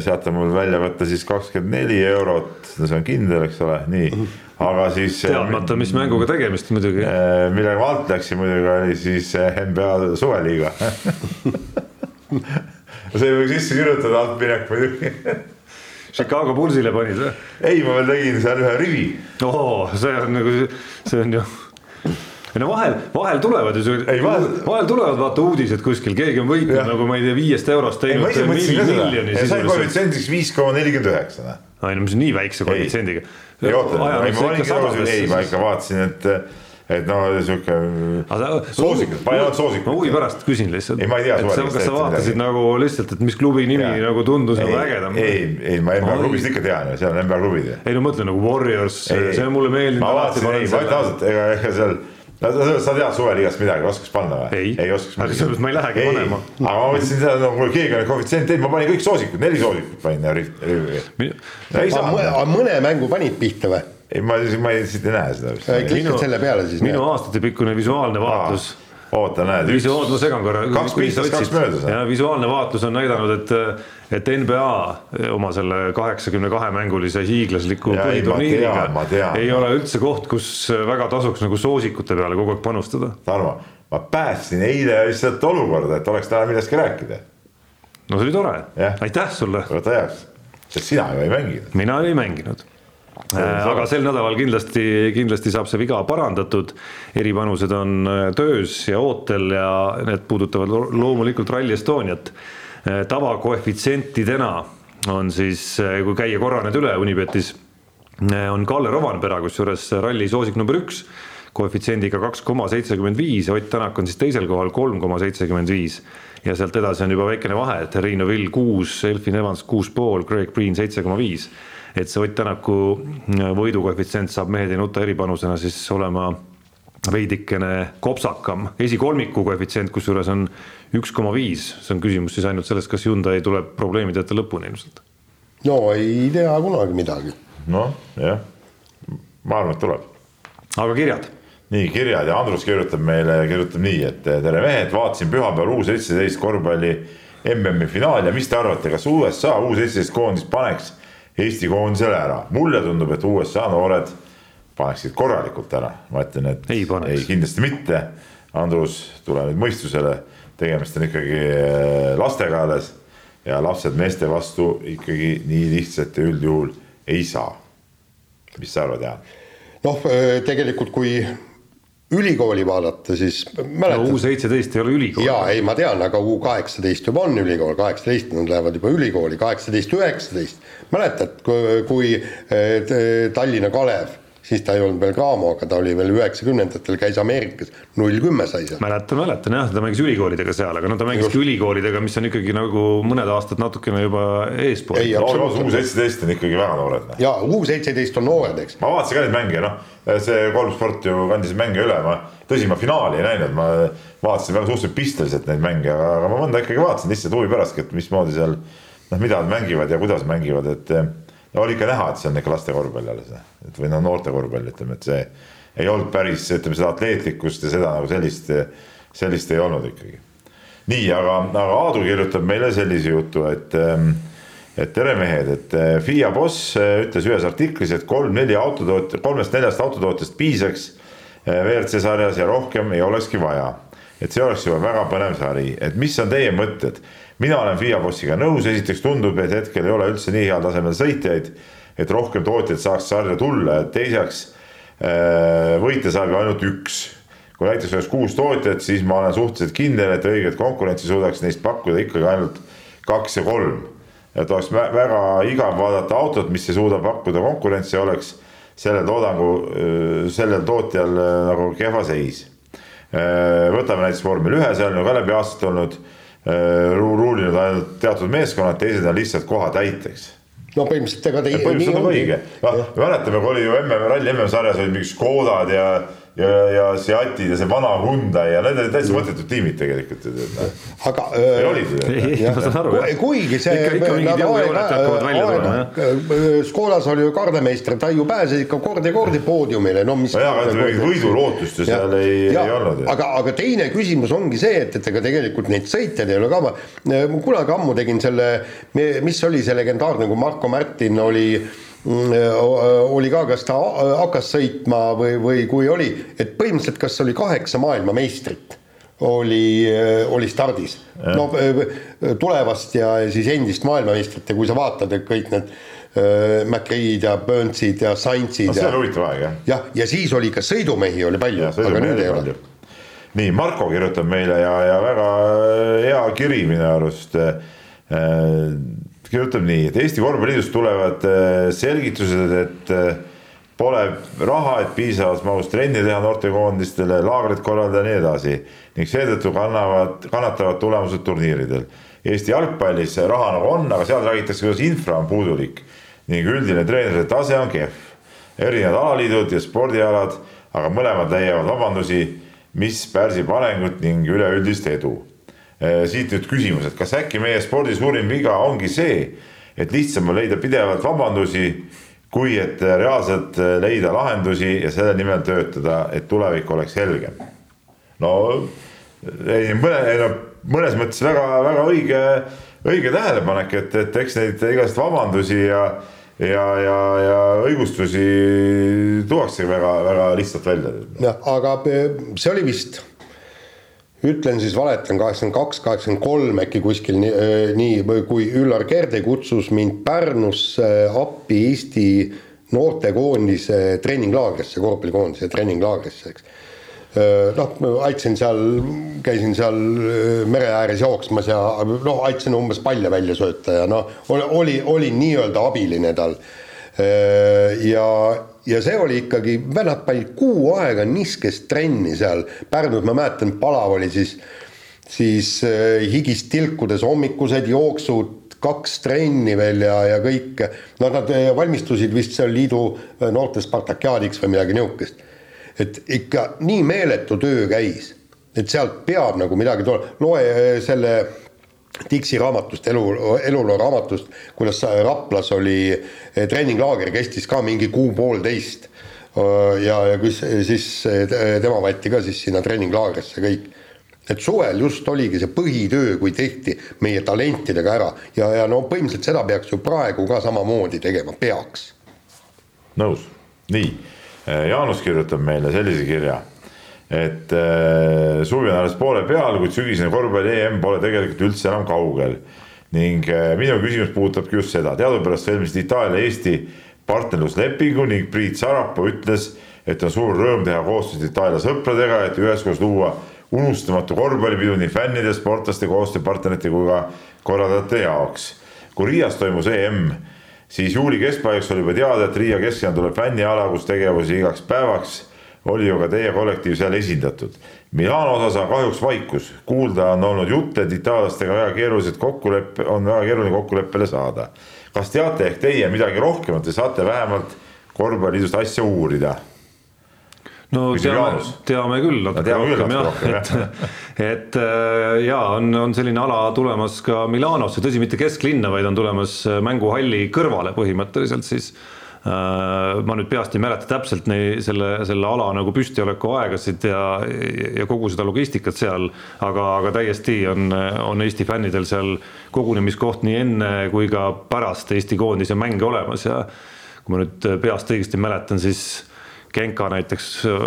sealt on mul välja võtta siis kakskümmend neli eurot, no see on kindel, eks ole, nii, aga siis. teadmata, mis mänguga tegemist muidugi. Millega ma alt läksin muidugi oli siis NBA suveliiga. see võiks sisse kirjutada altminek muidugi. Chicago Bullsile panid või? ei, ma veel tegin seal ühe rivi. oo, see on nagu, see on ju. ei no vahel, vahel tulevad ju Ei, vahel- vahel tulevad vaata uudised kuskil, keegi on võitnud Jah. nagu ma ei tea, viiest eurost ei, teinud miljoni ja sisuliselt. koefitsiendiks viis koma nelikümmend üheksa. noh. ai no mis nii väikse koefitsiendiga. ei oota, ei ei ma ikka vaatasin, et, et no sihuke soosikud, ma ei olnud soosikud. ma huvi pärast küsin lihtsalt. Ei, ma ei tea sa, kas sa vaatasid nagu lihtsalt, et mis klubi nimi Jaa. nagu tundus nagu ei, ägedam? ei, ei ma NBA klubist ikka tean, seal on NBA klubid. ei no mõtle nagu Warriors, see on mulle meeldinud. ma vaatasin, ei, ma ütlen ausalt, ega, ega seal, sa tead suveliigast midagi, oskaks panna või? ei, ei oskaks aga sellepärast ma ei lähegi panema. aga ma mõtlesin seda, no kuule keegi on koefitsient teinud, ma panin kõik soosikud, neli soosikut panin ei saa, mõne mängu panid pihta või? Ei ma, ma ei, siit ei näe seda vist. klikid selle peale siis. minu aastatepikkune visuaalne vaatlus oota, näed, üks, Visuaal, ma segan korra. Kaks piistas, kaks möödas, ja visuaalne vaatlus on näidanud, et, et NBA oma selle kaheksakümne kahe mängulise hiiglasliku põhiturniiriga ei ole üldse koht, kus väga tasuks nagu soosikute peale kogu aeg panustada. Tarmo, ma päästsin eile lihtsalt olukorda, et oleks täna millestki rääkida. no see oli tore aitäh sulle, võta heaks, sest sina ju ei mänginud. mina ei mänginud aga sel nädalal kindlasti, kindlasti saab see viga parandatud. eripanused on äh, töös ja ootel ja need puudutavad lo- loomulikult Rally Estoniat. tavakoefitsientidena on siis, kui käia korra need üle Unibetis, on Kalle Rovanpera, kusjuures ralli soosik number üks koefitsiendiga kaks koma seitsekümmend viis ja Ott Tänak on siis teisel kohal kolm koma seitsekümmend viis. ja sealt edasi on juba väikene vahe, et Riino Vill kuus, Elfin Evans kuus pool, Greg Green seitse koma viis. Et see Ott Tänaku võidukoefitsient saab mehed ei nuta eripanusena siis olema veidikene kopsakam, esikolmiku koefitsient kusjuures on üks koma viis, see on küsimus siis ainult sellest, kas Hyundai tuleb probleemideta lõpuni ilmselt. no ei tea kunagi midagi. noh, jah, ma arvan, et tuleb. Aga kirjad? Nii kirjad. Ja Andrus kirjutab meile, kirjutab nii, et tere mehed, vaatasin pühapäeval U seitseteist korvpalli MM-i finaali. Ja mis te arvate, kas USA U seitseteist koondis paneks Eesti koondisele ära? mulle tundub, et USA noored paneksid korralikult ära, ma ütlen, et Ei paneks. ei kindlasti mitte. Andrus, tule nüüd mõistusele, tegemist on ikkagi äh, lastega alles ja lapsed meeste vastu ikkagi nii lihtsalt ja üldjuhul ei saa. mis sa arvad, Jaan? noh, tegelikult kui ülikooli vaadata, siis no mäletad U seitseteist ei ole ülikool. jaa, ei, ma tean, aga U kaheksateist juba on ülikool, kaheksateist nad lähevad juba ülikooli, kaheksateist, üheksateist. mäletad, kui, kui eh, Tallinna Kalev, siis ta ei olnud veel Graamo, aga ta oli veel üheksakümnendatel, käis Ameerikas, null kümme sai seal. mäletan, mäletan jah, ta mängis ülikoolidega seal, aga no ta mängis ka ülikoolidega, mis on ikkagi nagu mõned aastad natukene juba eespool Ei,. absoluutselt. U seitseteist on ikkagi väga noored. noh. ja U seitseteist on noored, eks. ma vaatasin ka neid mänge, noh, see kolm sport ju kandis mänge üle, ma tõsi, ma finaali ei näinud, ma vaatasin väga suhteliselt pisteliselt neid mänge, aga, ma mõnda ikkagi vaatasin lihtsalt huvi pärast, et mismoodi seal noh, mida nad mängivad ja kuidas mängivad, et no oli ikka näha, et see on ikka laste korvpall alles, et või noh, noorte korvpall, ütleme, et see ei olnud päris, ütleme seda atleetlikkust ja seda nagu sellist, sellist ei olnud ikkagi. nii, aga, aga Aadu kirjutab meile sellise jutu, et ähm, et tere mehed, et eh, FIA boss eh, ütles ühes artiklis, et kolm-neli autotootja, kolmest-neljast autotootjast piisaks eh, WRC sarjas ja rohkem ei olekski vaja. et see oleks juba väga põnev sari, et mis on teie mõtted? Mina olen FIA bossiga nõus, esiteks tundub, et hetkel ei ole üldse nii heal tasemel sõitjaid, et rohkem tootjaid saaks sarja tulla, teiseks eh, võita saab ju ainult üks kui näiteks oleks kuus tootjat, siis ma olen suhteliselt kindel, et õiget konkurentsi suudaks neist pakkuda ikkagi ainult kaks ja kolm. et oleks vä- väga igav vaadata autot, mis ei suuda pakkuda konkurentsi, oleks sellel toodangu, sellel tootjal äh, nagu kehva seis. võtame näiteks vormel ühe, seal on ju ka läbi aastate olnud ruulinud ainult teatud meeskonnad, teised on lihtsalt kohatäiteks. No põhimõtteliselt ega ta. põhimõtteliselt on õige, noh mäletame, kui oli ju MM, ralli MM-sarjas olid mingid Škodad ja ja, ja Seatid ja see vana Hyundai ja need olid täitsa mõttetud tiimid tegelikult. aga. olid ju. ma saan aru jah. kuigi see. ikka, ikka mingid jõujooned hakkavad välja tulema. Škodas oli ju kardemeister, ta ju pääses ikka kord ja kordi poodiumile, no mis. no jaa, aga mingit võidulootust ju seal ei, ei olnud. aga, aga teine küsimus ongi see, et, et ega tegelikult neid sõitjaid ei ole ka, ma kunagi ammu tegin selle, mis oli see legendaarne, kui Marko Märtin oli Mm, oli ka, kas ta hakkas sõitma või, või kui oli, et põhimõtteliselt kas oli kaheksa maailmameistrit oli, oli stardis. no tulevast ja siis endist maailmameistrit ja kui sa vaatad, et kõik need äh, McRae'd ja Burnsid ja Sainzid no,. see oli huvitav aeg jah. jah, ja siis oli ka sõidumehi oli palju, aga nüüd ei ole. nii, Marko kirjutab meile ja, ja väga hea kiri minu arust äh, kirjutab nii, et Eesti Korvpalliliidust tulevad äh, selgitused, et äh, pole raha, et piisavas mahus trenni teha noortekoondistele, laagrit korraldada ja nii edasi ning seetõttu kannavad, kannatavad tulemused turniiridel. Eesti jalgpallis raha nagu on, aga seal räägitakse, kuidas infra on puudulik ning üldine treenerite tase on kehv. erinevad alaliidud ja spordialad, aga mõlemad leiavad vabandusi, mis pärsib arengut ning üleüldist edu siit nüüd küsimus, et kas äkki meie spordi suurim viga ongi see, et lihtsam on leida pidevalt vabandusi, kui et reaalselt äh, leida lahendusi ja selle nimel töötada, et tulevik oleks helgem. no ei, mõne, no mõnes mõttes väga-väga õige, õige tähelepanek, et, et eks neid igast vabandusi ja ja, ja, ja õigustusi tuuakse väga-väga lihtsalt välja. jah, aga see oli vist ütlen siis, valetan, kaheksakümmend kaks, kaheksakümmend kolm äkki kuskil nii, nii, kui Üllar Kerde kutsus mind Pärnusse appi Eesti noortekoondise treeninglaagrisse, korvpallikoondise treeninglaagrisse, eks. Noh, aitasin seal, käisin seal mere ääres jooksmas ja noh, aitasin umbes palle välja sööta ja noh, oli, olin nii-öelda abiline tal. ja ja see oli ikkagi, vennad panid kuu aega niskest trenni seal, Pärnus ma mäletan, palav oli siis, siis äh, higist tilkudes hommikused jooksud, kaks trenni veel ja, ja kõik. no nad äh, valmistusid vist seal liidu äh, noorte Spartakiaadiks või midagi niisugust. et ikka nii meeletu töö käis, et sealt peab nagu midagi tulema, loe selle Dixi raamatust, elu, eluloo raamatust, kuidas Raplas oli eh, treeninglaager, kestis ka mingi kuu-poolteist. ja, ja kus siis eh, tema võeti ka siis sinna treeninglaagrisse kõik. et suvel just oligi see põhitöö, kui tehti meie talentidega ära ja, ja no põhimõtteliselt seda peaks ju praegu ka samamoodi tegema, peaks. nõus, nii, Jaanus kirjutab meile sellise kirja et äh, suvi on alles poole peal, kuid sügisene korvpalli EM pole tegelikult üldse enam kaugel. ning äh, minu küsimus puudutabki just seda, teadupärast sõlmisid Itaalia Eesti partnerluslepingu ning Priit Sarapuu ütles, et on suur rõõm teha koostööd Itaalia sõpradega, et üheskoos luua unustamatu korvpallipidu nii fännide, sportlaste, koostööpartnerite kui ka korraldajate jaoks. kui Riias toimus EM, siis juuli keskpaigaks oli juba teada, et Riia keskel tuleb fänniala, kus tegevusi igaks päevaks oli ju ka teie kollektiiv seal esindatud. Milano osas on kahjuks vaikus, kuulda on olnud jutte, et itaallastega väga keerulised kokkuleppe, on väga keeruline kokkuleppele saada. kas teate ehk teie midagi rohkemat või saate vähemalt korvpalliliidust asja uurida? no Küsi teame, teame küll natuke no, rohkem jah, et, et äh, ja on, on selline ala tulemas ka Milanosse, tõsi, mitte kesklinna, vaid on tulemas mänguhalli kõrvale põhimõtteliselt siis Äh, ma nüüd peast ei mäleta täpselt nei, selle, selle ala nagu püstioleku aegasid ja, ja kogu seda logistikat seal, aga, aga täiesti on, on Eesti fännidel seal kogunemiskoht nii enne kui ka pärast Eesti koondise mänge olemas ja kui ma nüüd peast õigesti mäletan, siis Genka näiteks äh,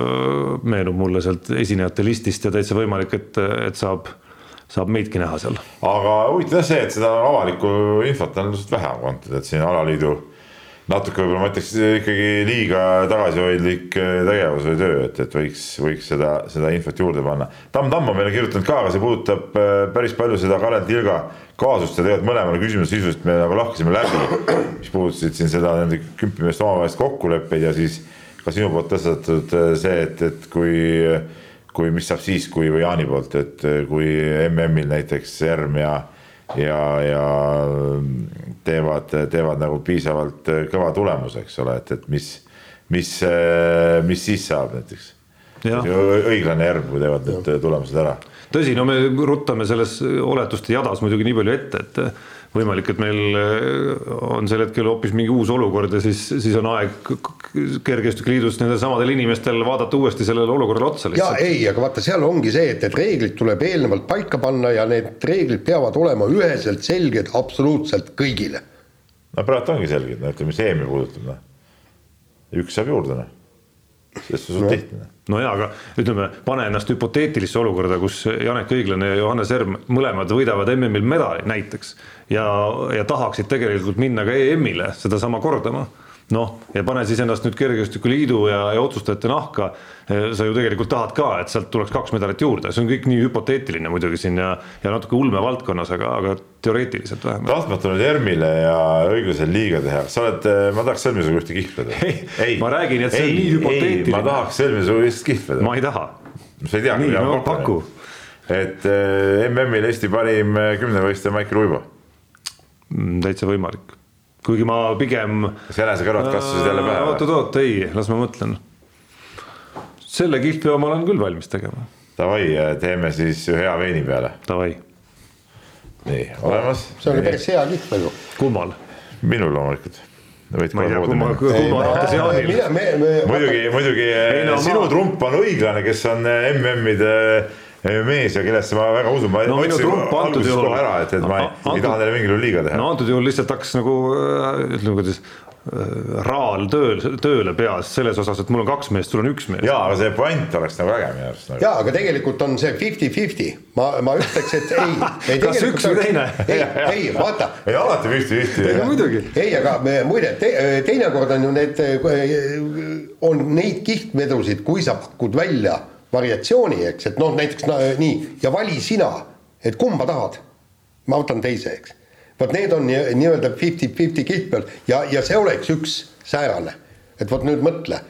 meenub mulle sealt esinejate listist ja täitsa võimalik, et, et saab saab meidki näha seal. aga huvitav jah see, et seda avalikku infot on lihtsalt vähe antud, et siin alaliidu natuke võib-olla ma ütleks ikkagi liiga tagasihoidlik äh, tegevus või töö, et, et võiks, võiks seda, seda infot juurde panna. Tamm Tamm on meile kirjutanud ka, aga see puudutab äh, päris palju seda Karel Tilga kaasust ja tegelikult mõlemale küsimusele sisuliselt me nagu lahkasime läbi, mis puudutasid siin seda nende kümpimeeste omavahelist kokkuleppeid ja siis ka sinu poolt tõstatatud äh, see, et, et kui, kui, mis saab siis, kui või Jaani poolt, et kui MM-il näiteks ERM ja, ja, ja teevad, teevad nagu piisavalt kõva tulemuse, eks ole, et, et mis, mis, mis siis saab näiteks. õiglane ERM, kui teevad need tulemused ära. tõsi, no me ruttame selles oletuste jadas muidugi nii palju ette, et võimalik, et meil äh, on sel hetkel hoopis mingi uus olukord ja siis, siis on aeg kergejõustikuliidus nendel samadel inimestel vaadata uuesti sellele olukorrale otsa lihtsalt. ja ei, aga vaata, seal ongi see, et, et reeglid tuleb eelnevalt paika panna ja need reeglid peavad olema üheselt selged absoluutselt kõigile. no praegu ongi selged, no ütleme, mis EM-i puudutab, noh. üks saab juurde, noh sest see on no. lihtne. no jaa, aga ütleme, pane ennast hüpoteetilisse olukorda, kus Janek Õiglane ja Johannes Erm mõlemad võidavad MM-il medali näiteks ja, ja tahaksid tegelikult minna ka EM-ile sedasama kordama noh, ja pane siis ennast nüüd Kergejõustikuliidu ja, ja otsustajate nahka. sa ju tegelikult tahad ka, et sealt tuleks kaks medalit juurde, see on kõik nii hüpoteetiline muidugi siin ja, ja natuke ulmevaldkonnas, aga, aga teoreetiliselt vähemalt. tahtmata nüüd ERM-ile ja õiglasele liiga teha, sa oled, ma tahaks sõlmida sinuga ühte kihvleda. ei, ma räägin, et see ei, on nii hüpoteetiline. ma tahaks sõlmida sinuga ühte kihvleda. ma ei taha. sa ei tea. nii, no paku. et äh, MM-il Eesti parim äh, kümnevõistleja Maicel Uibo. Täitsa võimalik kuigi ma pigem. kas jänesekõrvad kasvasid jälle pähe? oot-oot-oot, ei, las ma mõtlen. selle kihvli oma olen küll valmis tegema. Davai, teeme siis hea veini peale. Davai. nii, olemas. see oli päris hea kihvel ju. kummal? minul loomulikult ma ei tea, kumma, kumma tahtes Jaanil. muidugi, muidugi no, sinu ma... trump on õiglane, kes on MM-ide mees ja kellesse ma väga usun, ma no, ütlesin alguses kohe ära, et, et ma ei, ei taha neile mingil juhul liiga teha. no antud juhul lihtsalt hakkas nagu äh, ütleme, kuidas äh, raal tööl, tööle peas selles osas, et mul on kaks meest, sul on üks mees. jaa, aga see puänt oleks nagu äge minu arust nagu.. jaa, aga tegelikult on see fifty-fifty, ma, ma ütleks, et ei, ei. kas üks või teine? ei, ei vaata. ei alati fifty-fifty. muidugi. ei, aga muide te,, teinekord on ju need, on neid kihtvedusid, kui sa pakud välja variatsiooni, eks, et noh, näiteks no, nii ja vali sina, et kumba tahad. ma võtan teise, eks. vot need on nii-öelda fifty-fifty kiht peal ja, ja see oleks üks säärane, et vot nüüd mõtle.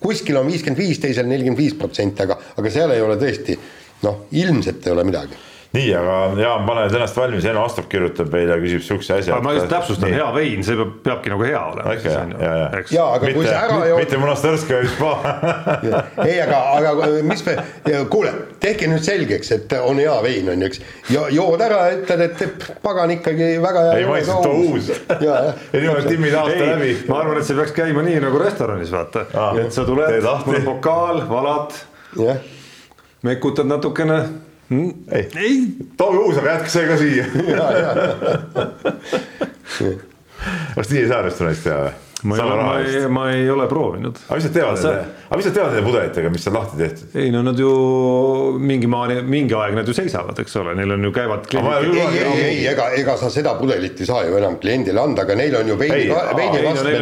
kuskil on viiskümmend viis, teisel nelikümmend viis protsenti, aga, aga seal ei ole tõesti noh, ilmselt ei ole midagi nii, aga Jaan, pane ennast valmis, Eno Astrop kirjutab meile ja küsib siukse asja. ma just täpsustan, hea vein, see peab, peabki nagu hea olema. jah, ja, ja. ja aga mitte, kui see ära ei ole. mitte Monastirskaja spa ei, aga, aga mis me, kuule, tehke nüüd selgeks, et on hea vein, on ju, eks. jood ära, ütled, et pagan ikkagi väga hea. ei maitse, too uus. ja niimoodi timmid aasta läbi. ma arvan, et see peaks käima nii nagu restoranis, vaata. et sa tuled, mul on pokaal, valad. mekutad natukene mm,. ei, ei., Toovi uus, aga jätke see ka siia kas nii ei saa restoranis teha või? ma ei, ole, ma, ei, ma ei ole proovinud. aga mis nad teevad sa... nende, aga mis nad teevad nende pudelitega, mis on lahti tehtud? ei no nad ju mingi maani, mingi aeg nad ju seisavad, eks ole, neil on ju käivad. ei, ei, ei, ei, ega, ega sa seda pudelit ei saa ju enam kliendile anda, aga neil on ju veini, veinikastmed.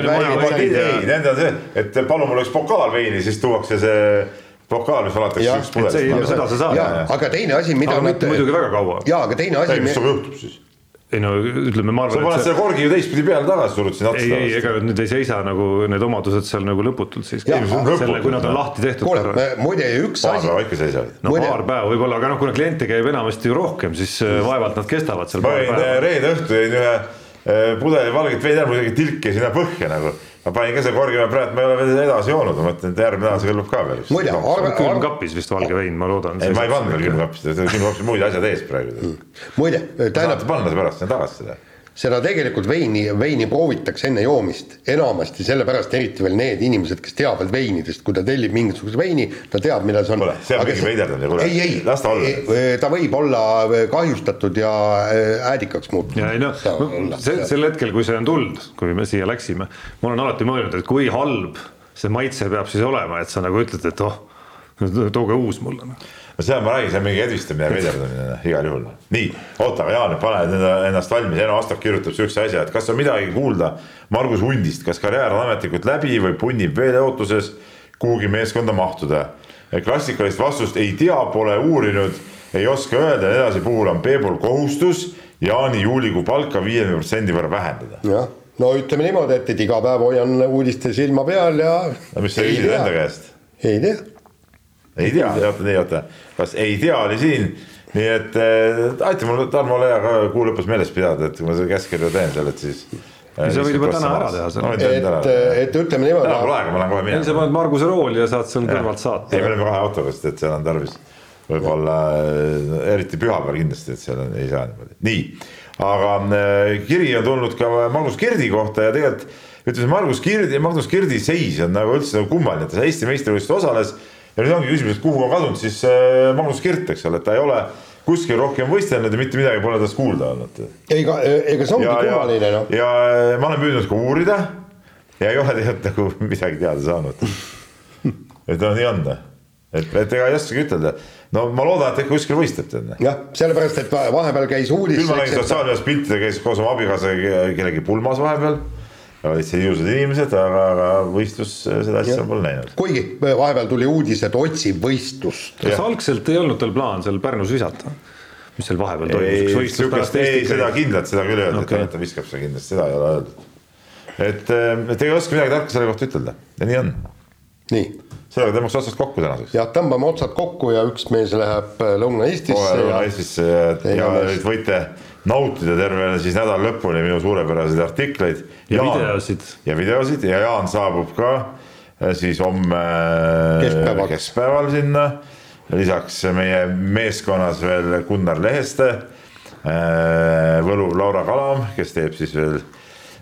ei, ei, nendel on see, et palun mul üks pokaal veini, siis tuuakse see pokaal, mis valatakse üks pudel. seda sa saad. aga teine asi, mida aga mitte muidugi väga kaua. jaa, aga teine asi. mis sinuga juhtub siis? ei no ütleme, ma arvan. sa paned selle korgi ju teistpidi peale tagasi, surud sinna otsa. ei, ei, ega nüüd ei seisa nagu need omadused seal nagu lõputult siis. selle, kui nad on lahti tehtud. kuule, muide üks paar asi. paar päeva ikka seisavad. no muide... paar päeva võib-olla, aga noh, kuna kliente käib enamasti ju rohkem, siis äh, vaevalt nad kestavad seal. ma jäin reede õhtu jäin ühe äh, pudeli valget veini ära, muidugi tilk jäi sinna põhja nagu ma panin ka selle korgi peale praegu, ma ei ole veel edasi joonud, ma mõtlen, et järgmine nädal see kõlbab ka veel. muide, arve. külmkapis vist valge vein, ma loodan. ei, ma ei pannud veel külmkapis, külmkapis muid asjad ees praegu. muide, tähendab. saate panna pärast sinna tagasi seda seda tegelikult veini, veini proovitakse enne joomist, enamasti sellepärast, eriti veel need inimesed, kes teavad veinidest, kui ta tellib mingisuguse veini, ta teab, millal see on. kuule, see on mingi veiderdamine, kuule, las ta olla. ta võib olla kahjustatud ja äh, äädikaks muutunud. ja ei noh, see, sel hetkel, kui see on tulnud, kui me siia läksime, ma olen alati mõelnud, et kui halb see maitse peab siis olema, et sa nagu ütled, et oh, tooge uus mulle noh no seda ma räägin, see on mingi edvistamine ja veiderdamine igal juhul. nii, oota, aga Jaan, pane ennast valmis, Eno Astok kirjutab sihukese asja, et kas on midagi kuulda Margus Hundist, kas karjäär on ametlikult läbi või punnib veel ootuses kuhugi meeskonda mahtuda? klassikalist vastust ei tea, pole uurinud, ei oska öelda, edasi puhul on Peebul kohustus Jaani juulikuu palka viiekümne protsendi võrra vähendada. jah, no ütleme niimoodi, et, et iga päev hoian uudiste silma peal ja. no mis sa küsid enda käest? ei tea ei tea, oota, nii oota, kas ei tea oli siin, nii et äh, aita mul Tarmo Lea ka kuu lõpus meeles pidada, et kui ma seda käskkirja teen seal, et siis. sa võid juba täna ära teha selle. et, et ütleme niimoodi. täna pole aega, ma lähen kohe minema. sa paned Marguse rooli ja saad seal kõrvalt saata. ei, me oleme kahe autoga, sest et seal on tarvis võib-olla eriti pühapäeval kindlasti, et seal on, ei saa niimoodi, nii. aga äh, kiri on tulnud ka Magnus Kirdi kohta ja tegelikult ütleme, Margus Kirdi, Magnus Kirdi seis on nagu üldse nagu kummaline, et ta Eesti meistrivõistlustel osales ja nüüd ongi küsimus, et kuhu on kadunud siis äh, Magnus Kirt, eks ole, et ta ei ole kuskil rohkem võistelnud ja mitte midagi pole tast kuulda olnud. ega, ega see ongi kummaline noh. ja ma olen püüdnud ka uurida ja ei ole tegelikult nagu midagi teada saanud. et noh, nii on et, et ega ei oskagi ütelda. no ma loodan, et äkki kuskil võistleb tead. jah, sellepärast, et vahepeal käis uudis. küll ma nägin sotsiaalmeedias pilte, käis koos oma abikaasaga kellegi pulmas vahepeal olid siin ilusad inimesed, aga, aga võistlus seda asja pole näinud. kuigi vahepeal tuli uudis, et otsib võistlust. kas algselt ei olnud tal plaan seal Pärnus visata? mis seal vahepeal toimus? ei, seda kindlalt, seda küll ei öeldud okay., et ta viskab seda kindlasti, seda ei ole öeldud. et, et ei oska midagi tarka selle kohta ütelda ja nii on. nii. sellega tõmbaks otsad kokku tänaseks. jah, tõmbame otsad kokku ja üks mees läheb Lõuna-Eestisse. Lõuna-Eestisse ja, ja, ja võite nautida terve siis nädala lõpuni minu suurepäraseid artikleid. ja Jaan, videosid. ja videosid ja Jaan saabub ka eh, siis homme eh, keskpäeval, keskpäeval sinna. lisaks meie meeskonnas veel Gunnar Leheste, eh, Võlu Laura Kalam, kes teeb siis veel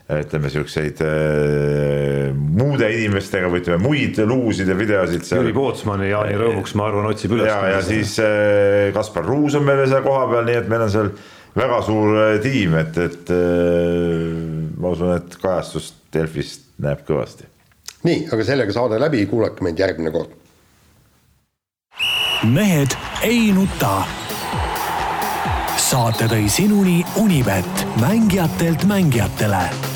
ütleme siukseid äh, muude inimestega või ütleme muid luusid ja videosid. Jüri Pootsman ja Jaani Rõõmuks, ma arvan, otsib üles. ja, ja siis äh, Kaspar Ruus on meil seal kohapeal, nii et meil on seal väga suur äh, tiim, et, et äh, ma usun, et kajastust Delfist näeb kõvasti. nii, aga sellega saade läbi, kuulake meid järgmine kord. mehed ei nuta. saate tõi sinuni Unibet, mängijatelt mängijatele